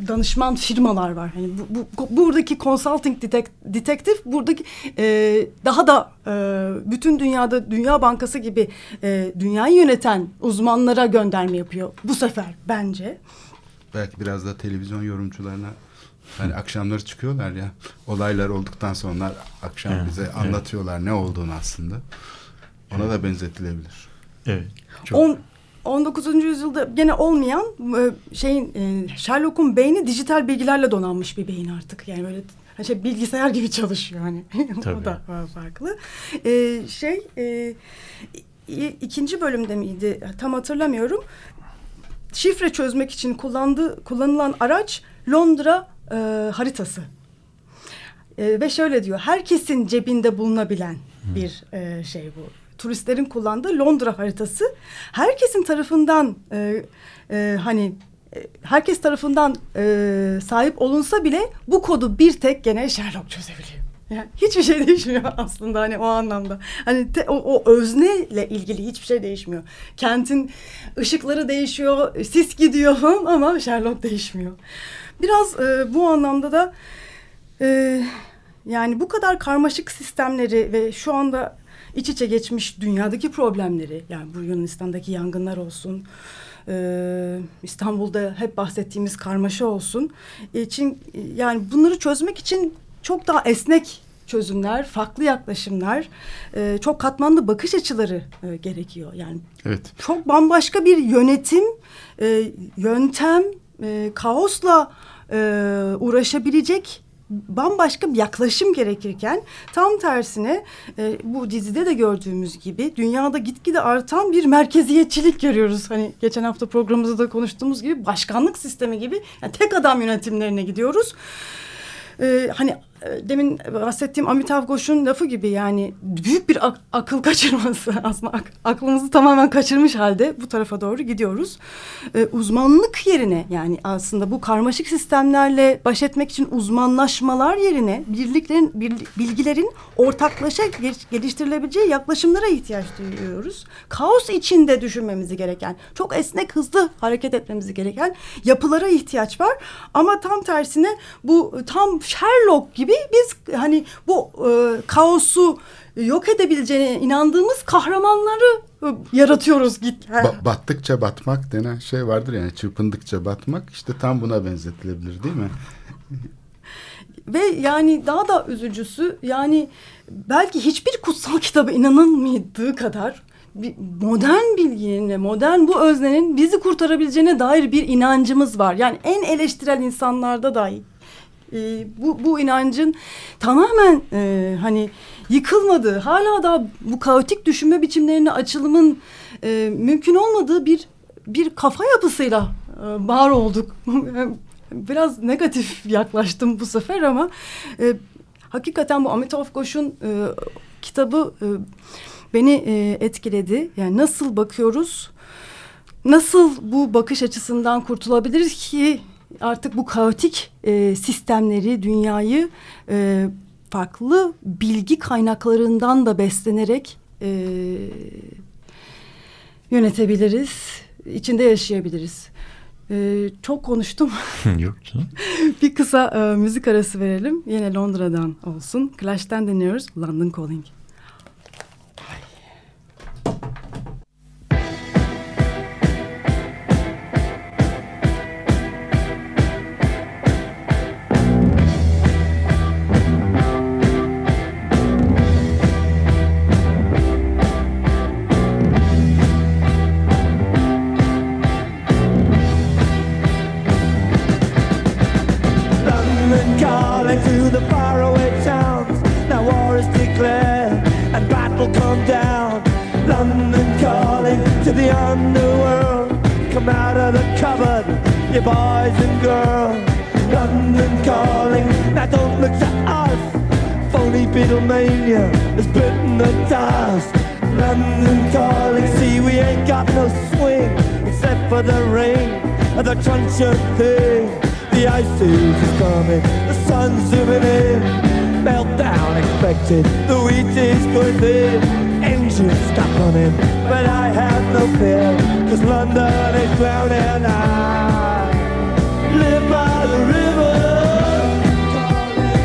danışman firmalar var. Hani bu, bu- buradaki consulting detek, detektif buradaki e, daha da e, bütün dünyada Dünya Bankası gibi e, dünyayı yöneten uzmanlara gönderme yapıyor. Bu sefer bence. Belki biraz da televizyon yorumcularına hani akşamları çıkıyorlar ya olaylar olduktan sonra akşam Evet, bize evet. anlatıyorlar ne olduğunu aslında. Ona da benzetilebilir. Evet. Çok On, 19. yüzyılda gene olmayan e, şeyin e, Sherlock'un beyni dijital bilgilerle donanmış bir beyin artık. Yani böyle hani şey bilgisayar gibi çalışıyor hani. <laughs> o da farklı. E, şey e, ikinci bölümde miydi? Tam hatırlamıyorum. Şifre çözmek için kullandığı kullanılan araç Londra e, haritası. E, ve şöyle diyor, herkesin cebinde bulunabilen bir e, şey bu. Turistlerin kullandığı Londra haritası herkesin tarafından e, e, hani e, herkes tarafından e, sahip olunsa bile bu kodu bir tek gene Sherlock çözebiliyor. Yani hiçbir şey <laughs> değişmiyor aslında hani o anlamda. Hani te- o, o özneyle ilgili hiçbir şey değişmiyor. Kentin ışıkları değişiyor, sis gidiyor ama Sherlock değişmiyor. Biraz e, bu anlamda da e, yani bu kadar karmaşık sistemleri ve şu anda iç içe geçmiş dünyadaki problemleri yani bu Yunanistan'daki yangınlar olsun e, İstanbul'da hep bahsettiğimiz karmaşa olsun için yani bunları çözmek için çok daha esnek çözümler, farklı yaklaşımlar, e, çok katmanlı bakış açıları e, gerekiyor. Yani Evet. çok bambaşka bir yönetim, e, yöntem, e, kaosla e, uğraşabilecek bambaşka bir yaklaşım gerekirken tam tersine e, bu dizide de gördüğümüz gibi dünyada gitgide artan bir merkeziyetçilik görüyoruz. Hani geçen hafta programımızda da konuştuğumuz gibi başkanlık sistemi gibi yani tek adam yönetimlerine gidiyoruz. Ee, hani e, demin bahsettiğim Amitav Ghosh'un lafı gibi yani büyük bir ak- akıl <laughs> kaçırması aslında ak- aklımızı tamamen kaçırmış halde bu tarafa doğru gidiyoruz. Ee, uzmanlık yerine yani aslında bu karmaşık sistemlerle baş etmek için uzmanlaşmalar yerine birliklerin bir- bilgilerin ortaklaşa gel- geliştirilebileceği yaklaşımlara ihtiyaç duyuyoruz. Kaos içinde düşünmemizi gereken, çok esnek hızlı hareket etmemizi gereken yapılara ihtiyaç var. Ama tam tersine bu tam Sherlock gibi biz hani bu e, kaosu yok edebileceğine inandığımız kahramanları e, yaratıyoruz git. Ba- battıkça batmak denen şey vardır yani çırpındıkça batmak işte tam buna benzetilebilir değil mi? <laughs> Ve yani daha da üzücüsü yani belki hiçbir kutsal kitaba inanılmadığı kadar bir modern bilginin ve modern bu öznenin bizi kurtarabileceğine dair bir inancımız var. Yani en eleştirel insanlarda dahi e, bu, bu inancın tamamen e, hani yıkılmadığı, hala da bu kaotik düşünme biçimlerine açılımın e, mümkün olmadığı bir bir kafa yapısıyla e, var olduk. <laughs> Biraz negatif yaklaştım bu sefer ama e, hakikaten bu Amitav Ghosh'un e, kitabı e, beni e, etkiledi. Yani nasıl bakıyoruz, nasıl bu bakış açısından kurtulabiliriz ki artık bu kaotik e, sistemleri, dünyayı e, farklı bilgi kaynaklarından da beslenerek e, yönetebiliriz, içinde yaşayabiliriz. E, çok konuştum. Yok canım. <laughs> Bir kısa e, müzik arası verelim. Yine Londra'dan olsun. Clash'ten dinliyoruz London Calling. For the rain and the truncheon thing. The ice age is coming, the sun's zooming in. Meltdown expected, the wheat is going. Engines stop running, but I have no fear, cause London is drowning. And I live by the river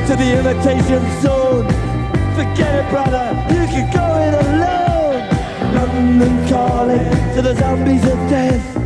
to the imitation zone. Forget it, brother, you can go it alone. London calling to the zombies of death.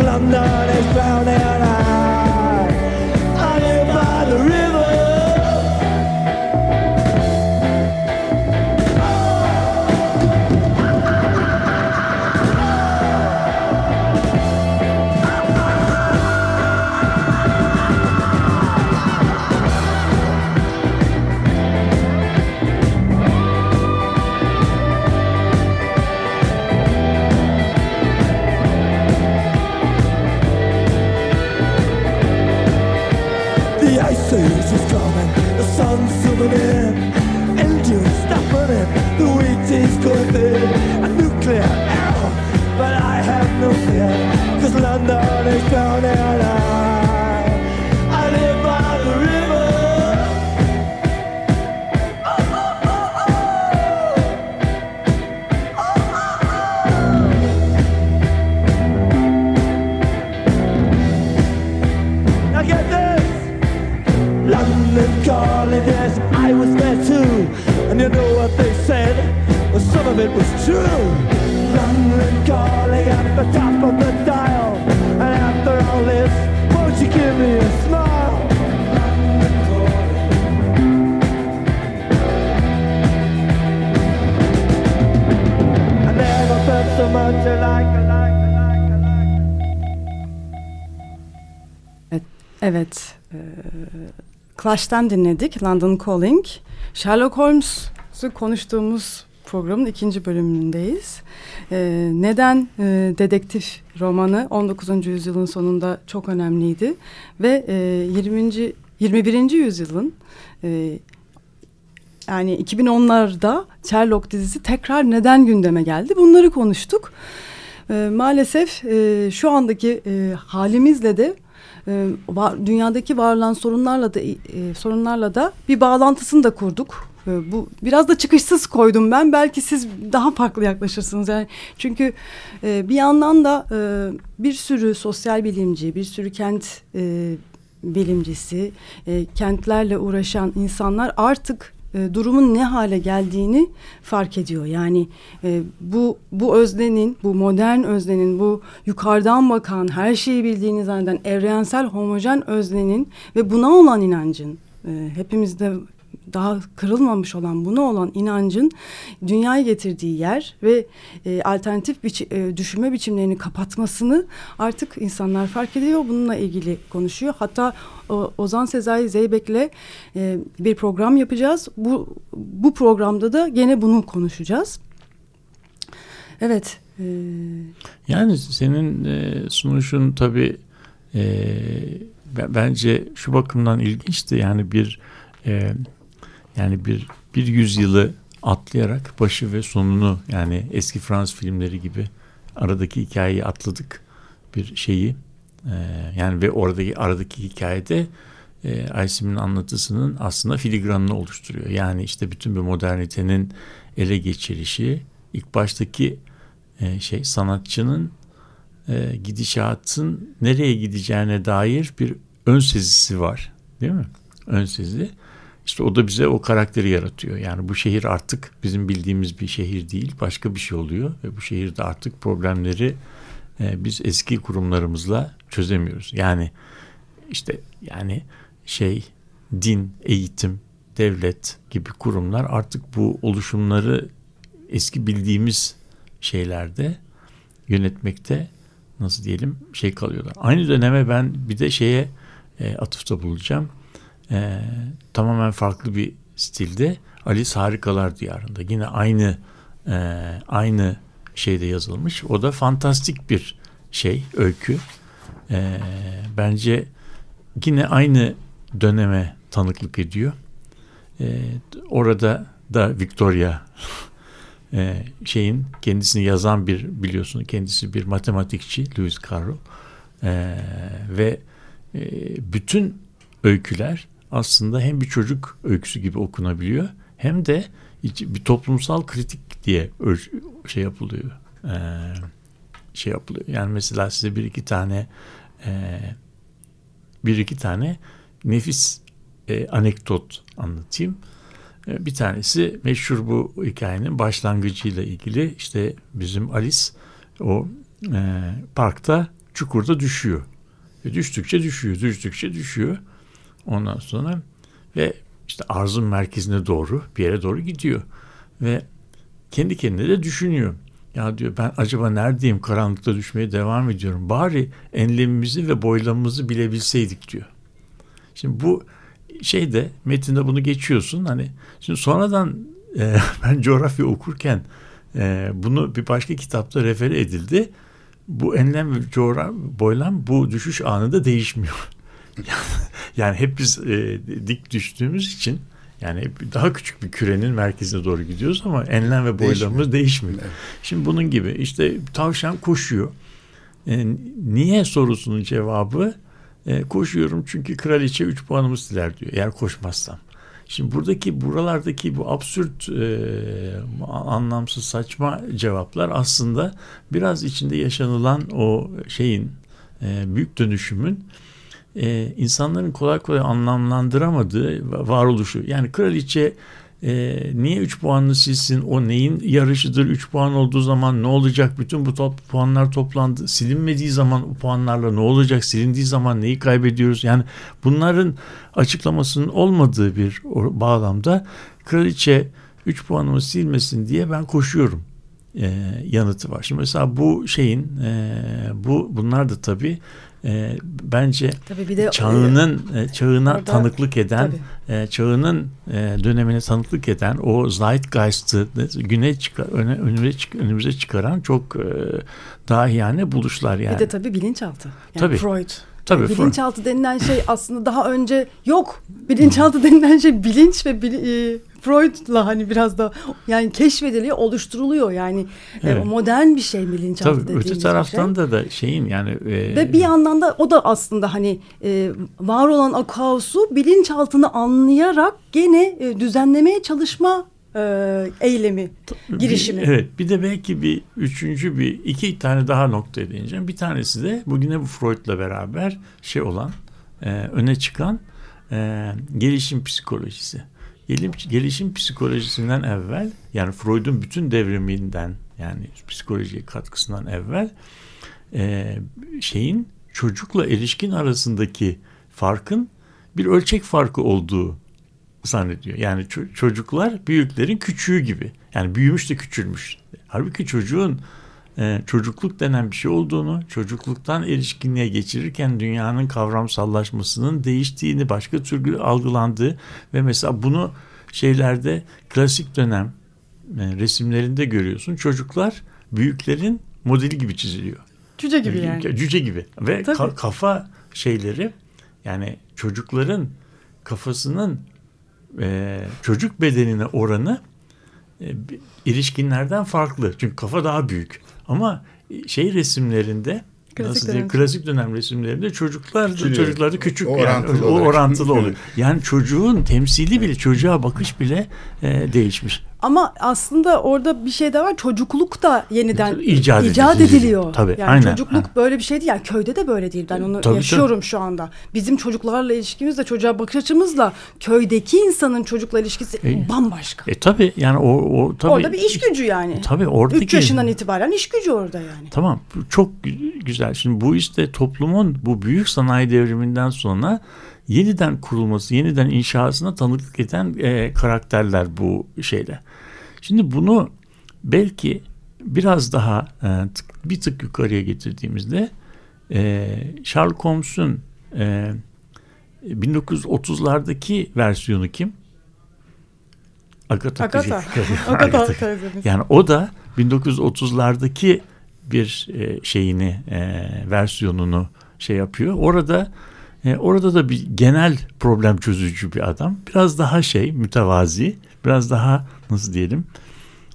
London is drowning. I, London is drowning. Clash'tan dinledik. London Calling. Sherlock Holmes'u konuştuğumuz programın ikinci bölümündeyiz. E, neden e, dedektif romanı 19. yüzyılın sonunda çok önemliydi ve e, 20. 21. yüzyılın e, yani 2010'larda Sherlock dizisi tekrar neden gündeme geldi? Bunları konuştuk. E, maalesef e, şu andaki e, halimizle de e, var, dünyadaki var olan sorunlarla da e, sorunlarla da bir bağlantısını da kurduk. E, bu biraz da çıkışsız koydum ben. Belki siz daha farklı yaklaşırsınız. Yani çünkü e, bir yandan da e, bir sürü sosyal bilimci, bir sürü kent e, bilimcisi, e, kentlerle uğraşan insanlar artık e, durumun ne hale geldiğini fark ediyor. Yani e, bu bu öznenin, bu modern öznenin, bu yukarıdan bakan, her şeyi bildiğini zanneden evrensel homojen öznenin ve buna olan inancın e, hepimizde daha kırılmamış olan buna olan inancın dünyaya getirdiği yer ve e, alternatif biçi, e, düşünme biçimlerini kapatmasını artık insanlar fark ediyor. Bununla ilgili konuşuyor. Hatta o, Ozan Sezai Zeybek'le e, bir program yapacağız. Bu, bu programda da gene bunu konuşacağız. Evet. E, yani senin e, sunuşun tabii e, bence şu bakımdan ilginçti. Yani bir e, yani bir bir yüzyılı atlayarak başı ve sonunu yani eski Fransız filmleri gibi aradaki hikayeyi atladık bir şeyi. Ee, yani ve oradaki aradaki hikayede e, Aysim'in anlatısının aslında filigranını oluşturuyor. Yani işte bütün bir modernitenin ele geçirişi ilk baştaki e, şey sanatçının e, gidişatın nereye gideceğine dair bir ön sezisi var. Değil mi? Ön sezi. İşte o da bize o karakteri yaratıyor. Yani bu şehir artık bizim bildiğimiz bir şehir değil, başka bir şey oluyor ve bu şehirde artık problemleri e, biz eski kurumlarımızla çözemiyoruz. Yani işte yani şey din, eğitim, devlet gibi kurumlar artık bu oluşumları eski bildiğimiz şeylerde yönetmekte nasıl diyelim şey kalıyorlar. Aynı döneme ben bir de şeye e, atıfta bulacağım e, tamamen farklı bir stilde Alice Harikalar Diyarı'nda yine aynı e, aynı şeyde yazılmış. O da fantastik bir şey, öykü. E, bence yine aynı döneme tanıklık ediyor. E, orada da Victoria <laughs> e, şeyin kendisini yazan bir biliyorsun kendisi bir matematikçi Lewis Carroll e, ve e, bütün öyküler aslında hem bir çocuk öyküsü gibi okunabiliyor hem de bir toplumsal kritik diye şey yapılıyor. Ee, şey yapılıyor. Yani mesela size bir iki tane e, bir iki tane nefis e, anekdot anlatayım. E, bir tanesi meşhur bu hikayenin başlangıcıyla ilgili işte bizim Alice o e, parkta çukurda düşüyor. Ve düştükçe düşüyor, düştükçe düşüyor. Ondan sonra ve işte arzun merkezine doğru bir yere doğru gidiyor. Ve kendi kendine de düşünüyor. Ya diyor ben acaba neredeyim karanlıkta düşmeye devam ediyorum. Bari enlemimizi ve boylamamızı bilebilseydik diyor. Şimdi bu şeyde metinde bunu geçiyorsun. Hani şimdi sonradan e, <laughs> ben coğrafya okurken e, bunu bir başka kitapta refere edildi. Bu enlem ve coğrafya boylam bu düşüş anında değişmiyor. <laughs> yani hep biz e, dik düştüğümüz için yani daha küçük bir kürenin merkezine doğru gidiyoruz ama enlem ve boylamımız değişmiyor. değişmiyor. Evet. Şimdi bunun gibi işte tavşan koşuyor. E, niye sorusunun cevabı e, koşuyorum çünkü kraliçe 3 puanımı siler diyor eğer koşmazsam. Şimdi buradaki buralardaki bu absürt e, anlamsız saçma cevaplar aslında biraz içinde yaşanılan o şeyin e, büyük dönüşümün e, insanların kolay kolay anlamlandıramadığı varoluşu. Yani kraliçe e, niye 3 puanını silsin? O neyin yarışıdır? 3 puan olduğu zaman ne olacak? Bütün bu top, puanlar toplandı. Silinmediği zaman o puanlarla ne olacak? Silindiği zaman neyi kaybediyoruz? Yani bunların açıklamasının olmadığı bir bağlamda kraliçe 3 puanımı silmesin diye ben koşuyorum e, yanıtı var. Şimdi mesela bu şeyin e, bu bunlar da tabii e, bence Tabii bir de çağının e, çağına orada- tanıklık eden Tabii. e, çağının e, dönemine tanıklık eden o zeitgeist'ı güne çıkar öne, önümüze, çık- önümüze çıkaran çok e, dahiyane buluşlar yani. Bir de tabii bilinçaltı. Yani Tabii. Freud. Tabii, bilinçaltı denilen şey aslında daha önce yok. Bilinçaltı denilen şey bilinç ve bili- e, Freud'la hani biraz da yani keşfediliyor, oluşturuluyor. Yani e, Evet. modern bir şey bilinçaltı Tabii dediğimiz öte taraftan şey. da da şeyin yani e, Ve bir yandan da o da aslında hani e, var olan o kaosu bilinçaltını anlayarak gene e, düzenlemeye çalışma e, eylemi, girişimi. Bir, evet bir de belki bir üçüncü bir iki tane daha noktaya değineceğim. Bir tanesi de bugüne bu Freud'la beraber şey olan e, öne çıkan e, gelişim psikolojisi. Gelim, gelişim psikolojisinden evvel yani Freud'un bütün devriminden yani psikolojiye katkısından evvel e, şeyin çocukla erişkin arasındaki farkın bir ölçek farkı olduğu zannediyor. Yani ço- çocuklar büyüklerin küçüğü gibi. Yani büyümüş de küçülmüş. Halbuki çocuğun e, çocukluk denen bir şey olduğunu, çocukluktan erişkinliğe geçirirken dünyanın kavramsallaşmasının değiştiğini, başka türlü algılandığı ve mesela bunu şeylerde klasik dönem e, resimlerinde görüyorsun. Çocuklar büyüklerin modeli gibi çiziliyor. Cüce gibi yani. Cüce gibi. Ve Tabii. ka- kafa şeyleri yani çocukların kafasının e, çocuk bedenine oranı e, erişkinlerden farklı. Çünkü kafa daha büyük. Ama şey resimlerinde Klasik nasıl dönem. diyeyim, klasik dönem resimlerinde çocuklar Küçülüyor. çocukları da küçük O yani orantılı o olarak. orantılı oluyor. <laughs> Yani çocuğun temsili bile çocuğa bakış bile e, değişmiş. Ama aslında orada bir şey de var. Çocukluk da yeniden İcat icat, ediliyor. ediliyor. Tabii, yani aynen. çocukluk Ha. böyle bir şey değil. Yani köyde de böyle değil. Ben onu Tabii, yaşıyorum şu anda. Bizim çocuklarla ilişkimizle, çocuğa bakış açımızla köydeki insanın çocukla ilişkisi E, bambaşka. E tabi yani o, o tabii, orada bir iş gücü yani. Tabii oradaki 3 yaşından itibaren iş gücü orada yani. Tamam çok gü- güzel. Şimdi bu işte toplumun bu büyük sanayi devriminden sonra yeniden kurulması, yeniden inşasına tanıklık eden e, karakterler bu şeyle. Şimdi bunu belki biraz daha e, tık- bir tık yukarıya getirdiğimizde e, Sherlock Holmes'un e, 1930'lardaki versiyonu kim? Agatha Agatha. <laughs> Agatha Agatha. Yani o da 1930'lardaki bir e, şeyini e, versiyonunu şey yapıyor. Orada e, orada da bir genel problem çözücü bir adam. Biraz daha şey mütevazi, biraz daha nasıl diyelim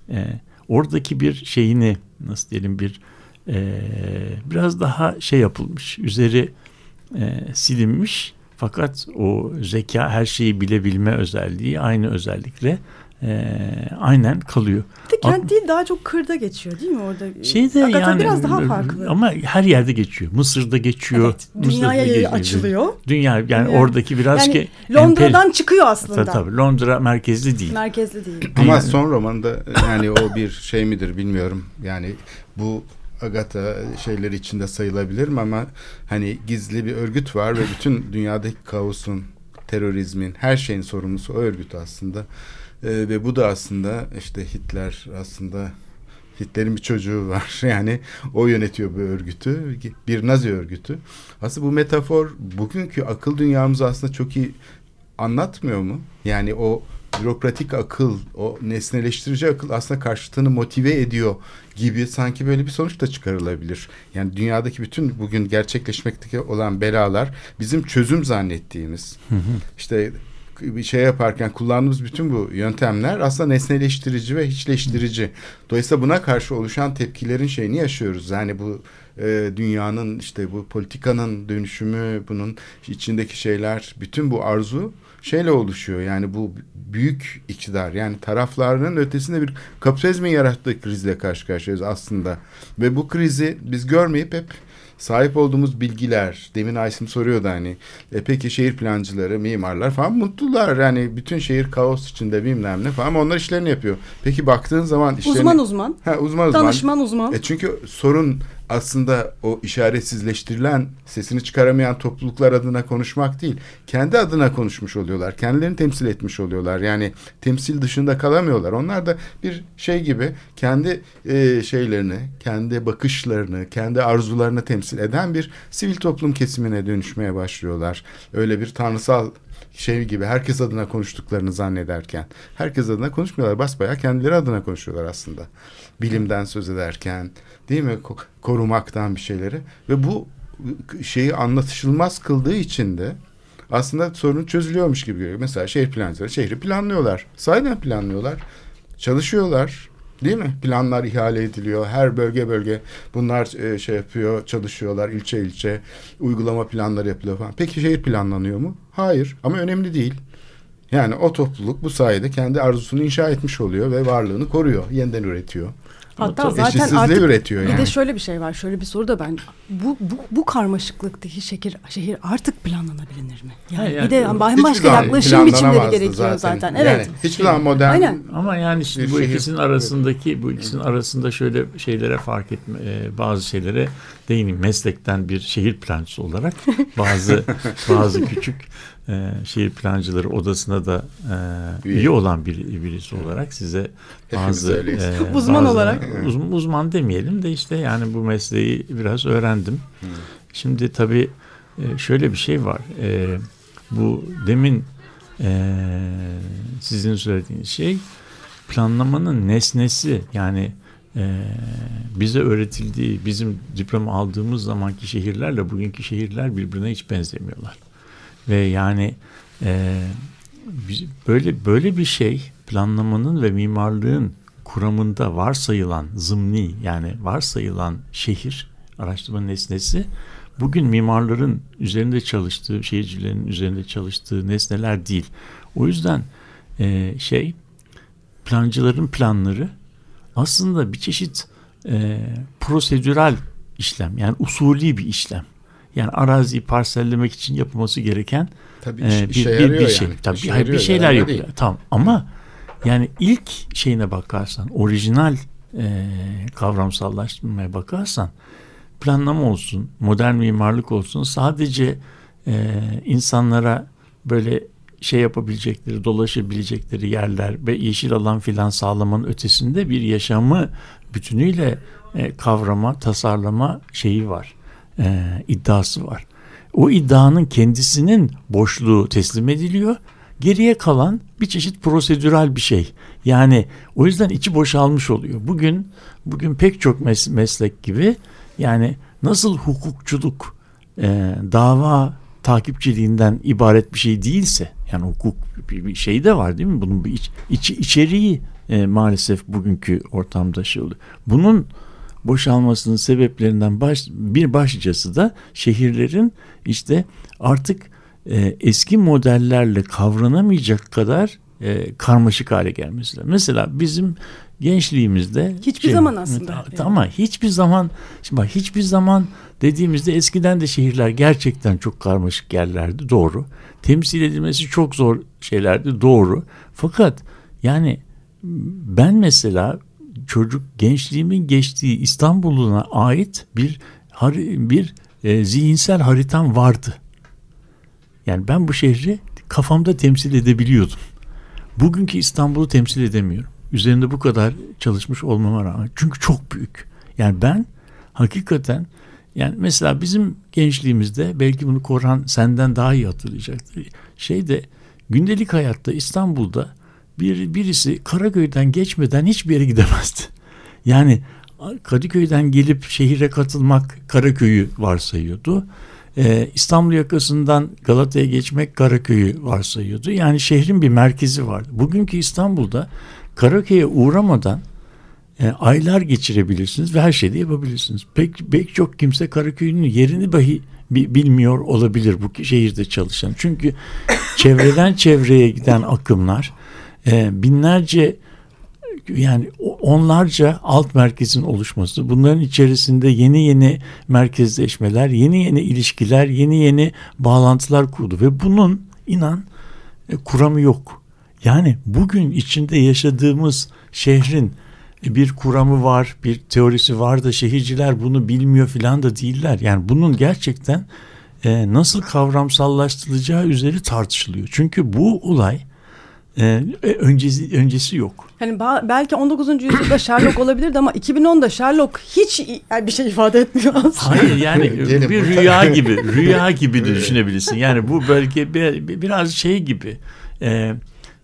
e, oradaki bir şeyini nasıl diyelim bir e, biraz daha şey yapılmış. Üzeri e, silinmiş fakat o zeka her şeyi bilebilme özelliği aynı özellikle e, aynen kalıyor. Bir de kent değil daha çok kırda geçiyor değil mi orada? Şeyde Agatha yani biraz daha farklı. Ama her yerde geçiyor. Mısır'da geçiyor. Evet, dünyaya Mısır'da geçiyor. açılıyor. Dünya yani Dünya- oradaki biraz yani ki Londra'dan emper- çıkıyor aslında. tabii, tabii, Londra merkezli değil. Merkezli değil. Ama Yani- son romanda yani o bir şey midir bilmiyorum. Yani bu Agatha şeyleri içinde sayılabilir mi ama hani gizli bir örgüt var ve bütün dünyadaki kaosun, terörizmin, her şeyin sorumlusu o örgüt aslında. Ee, ve bu da aslında işte Hitler aslında Hitler'in bir çocuğu <laughs> var. Yani o yönetiyor bu örgütü. Bir Nazi örgütü. Aslında bu metafor bugünkü akıl dünyamızı aslında çok iyi anlatmıyor mu? Yani o bürokratik akıl, o nesneleştirici akıl aslında karşıtını motive ediyor gibi sanki böyle bir sonuç da çıkarılabilir. Yani dünyadaki bütün bugün gerçekleşmekteki olan belalar bizim çözüm zannettiğimiz. işte bir şey yaparken kullandığımız bütün bu yöntemler aslında nesneleştirici ve hiçleştirici. Dolayısıyla buna karşı oluşan tepkilerin şeyini yaşıyoruz. Yani bu e, dünyanın işte bu politikanın dönüşümü, bunun içindeki şeyler, bütün bu arzu şeyle oluşuyor. Yani bu büyük iktidar yani taraflarının ötesinde bir kapitalizmin yarattığı krizle karşı karşıyayız aslında. Ve bu krizi biz görmeyip hep sahip olduğumuz bilgiler, demin Aysim soruyordu hani, e peki şehir plancıları, mimarlar falan mutlular. Yani bütün şehir kaos içinde bilmem ne falan ama onlar işlerini yapıyor. Peki baktığın zaman işlerini... Uzman uzman. Ha, uzman uzman. Danışman uzman. E çünkü sorun aslında o işaretsizleştirilen sesini çıkaramayan topluluklar adına konuşmak değil. Kendi adına konuşmuş oluyorlar. Kendilerini temsil etmiş oluyorlar. Yani temsil dışında kalamıyorlar. Onlar da bir şey gibi kendi e, şeylerini, kendi bakışlarını, kendi arzularını temsil eden bir sivil toplum kesimine dönüşmeye başlıyorlar. Öyle bir tanrısal şey gibi herkes adına konuştuklarını zannederken herkes adına konuşmuyorlar. Basbayağı kendileri adına konuşuyorlar aslında. Bilimden söz ederken değil mi Ko- korumaktan bir şeyleri ve bu şeyi anlatışılmaz kıldığı için de aslında sorun çözülüyormuş gibi görüyor. Mesela şehir plancıları şehri planlıyorlar. Sahiden planlıyorlar. Çalışıyorlar. Değil mi? Planlar ihale ediliyor. Her bölge bölge bunlar e, şey yapıyor, çalışıyorlar ilçe ilçe. Uygulama planları yapılıyor falan. Peki şehir planlanıyor mu? Hayır ama önemli değil. Yani o topluluk bu sayede kendi arzusunu inşa etmiş oluyor ve varlığını koruyor, yeniden üretiyor. Hatta tabii zaten artık üretiyor bir yani. de şöyle bir şey var. Şöyle bir soru da ben bu bu, bu karmaşıklıktaki şehir şehir artık planlanabilir mi? Yani Hayır, bir de yani bambaşka yaklaşım biçimleri gerekiyor zaten. Yani Evet. hiçbir zaman modern Aynen. Ama yani şimdi Bir bu şehir- ikisinin arasındaki bu ikisinin arasında şöyle şeylere fark etme e, bazı şeylere değineyim. Meslekten bir şehir plancısı olarak <laughs> bazı bazı küçük e, şehir plancıları odasına da e, Üye. üye olan bir birisi olarak size bazı e, Uzman bazı- olarak. uz- uzman demeyelim de işte yani bu mesleği biraz öğrendim. Şimdi tabii e, şöyle bir şey var. E, bu demin e, sizin söylediğiniz şey planlamanın nesnesi yani e, bize öğretildiği bizim diploma aldığımız zamanki şehirlerle bugünkü şehirler birbirine hiç benzemiyorlar ve yani e, böyle böyle bir şey planlamanın ve mimarlığın kuramında varsayılan zımni yani varsayılan şehir araştırma nesnesi bugün mimarların üzerinde çalıştığı şehircilerin üzerinde çalıştığı nesneler değil. O yüzden e, şey plancıların planları aslında bir çeşit e, prosedürel işlem yani usulü bir işlem. Yani araziyi parsellemek için yapılması gereken tabii e, bir, işe bir, bir şey. yani. Tabii İşe hayır, bir şeyler yapıyor. Tamam ama yani ilk şeyine bakarsan orijinal e, kavramsallaştırmaya bakarsan planlama olsun, modern mimarlık olsun sadece e, insanlara böyle şey yapabilecekleri, dolaşabilecekleri yerler ve yeşil alan filan sağlamanın ötesinde bir yaşamı bütünüyle e, kavrama, tasarlama şeyi var, e, iddiası var. O iddianın kendisinin boşluğu teslim ediliyor. Geriye kalan bir çeşit prosedürel bir şey. Yani o yüzden içi boşalmış oluyor. Bugün bugün pek çok mes- meslek gibi yani nasıl hukukçuluk e, dava takipçiliğinden ibaret bir şey değilse yani hukuk bir, şey de var değil mi? Bunun bir iç, içi, içeriği e, maalesef bugünkü ortamda şey oluyor. Bunun boşalmasının sebeplerinden baş, bir başlıcası da şehirlerin işte artık e, eski modellerle kavranamayacak kadar e, karmaşık hale gelmesi. Mesela bizim gençliğimizde Hiçbir zaman aslında. Ama hiçbir zaman şimdi bak hiçbir zaman dediğimizde eskiden de şehirler gerçekten çok karmaşık yerlerdi doğru. Temsil edilmesi çok zor şeylerdi doğru. Fakat yani ben mesela çocuk gençliğimin geçtiği İstanbul'una ait bir bir e, zihinsel haritam vardı. Yani ben bu şehri kafamda temsil edebiliyordum. Bugünkü İstanbul'u temsil edemiyorum. Üzerinde bu kadar çalışmış olmama rağmen. Çünkü çok büyük. Yani ben hakikaten yani mesela bizim gençliğimizde belki bunu Korhan senden daha iyi hatırlayacaktır. Şeyde gündelik hayatta İstanbul'da bir birisi Karaköy'den geçmeden hiçbir yere gidemezdi. Yani Kadıköy'den gelip şehire katılmak Karaköy'ü varsayıyordu. Ee, İstanbul yakasından Galata'ya geçmek Karaköy'ü varsayıyordu. Yani şehrin bir merkezi vardı. Bugünkü İstanbul'da Karaköy'e uğramadan e, aylar geçirebilirsiniz ve her şeyi yapabilirsiniz. Pek, pek çok kimse Karaköy'ün yerini dahi bi- bilmiyor olabilir bu şehirde çalışan. Çünkü çevreden çevreye giden akımlar e, binlerce yani onlarca alt merkezin oluşması, bunların içerisinde yeni yeni merkezleşmeler, yeni yeni ilişkiler, yeni yeni bağlantılar kurdu ve bunun inan e, kuramı yok. Yani bugün içinde yaşadığımız şehrin bir kuramı var, bir teorisi var da şehirciler bunu bilmiyor filan da değiller. Yani bunun gerçekten e, nasıl kavramsallaştırılacağı üzeri tartışılıyor. Çünkü bu olay e, öncesi, öncesi yok. Hani ba- belki 19. yüzyılda Sherlock olabilirdi ama 2010'da Sherlock hiç yani bir şey ifade etmiyor aslında. Hayır yani <laughs> bir rüya gibi, rüya gibi de düşünebilirsin. Yani bu bir- biraz şey gibi. e,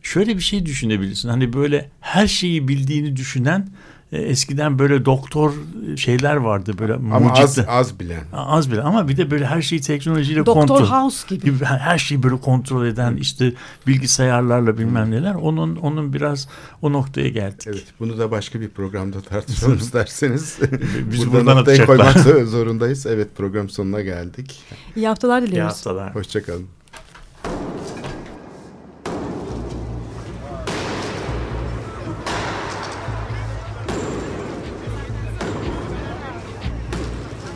şöyle bir şey düşünebilirsin. Hani böyle her şeyi bildiğini düşünen e, eskiden böyle doktor şeyler vardı böyle Ama az, mucitler. az bilen. Az bile ama bir de böyle her şeyi teknolojiyle Doktor kontrol. House gibi. gibi her şeyi böyle kontrol eden işte bilgisayarlarla bilmem neler onun onun biraz o noktaya geldik. Evet, bunu da başka bir programda tartışalım <laughs> isterseniz. Biz Burada buradan noktayı atacaklar. koymak zor- zorundayız. Evet, program sonuna geldik. İyi haftalar İyi diliyoruz. haftalar. Hoşçakalın.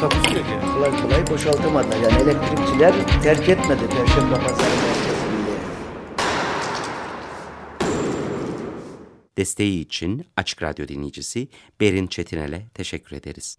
Takusuyor ki. Kolay kolay boşaltamadılar. Yani elektrikçiler terk etmedi Perşembe Pazarı merkezini. Desteği için Açık Radyo dinleyicisi Berin Çetinel'e teşekkür ederiz.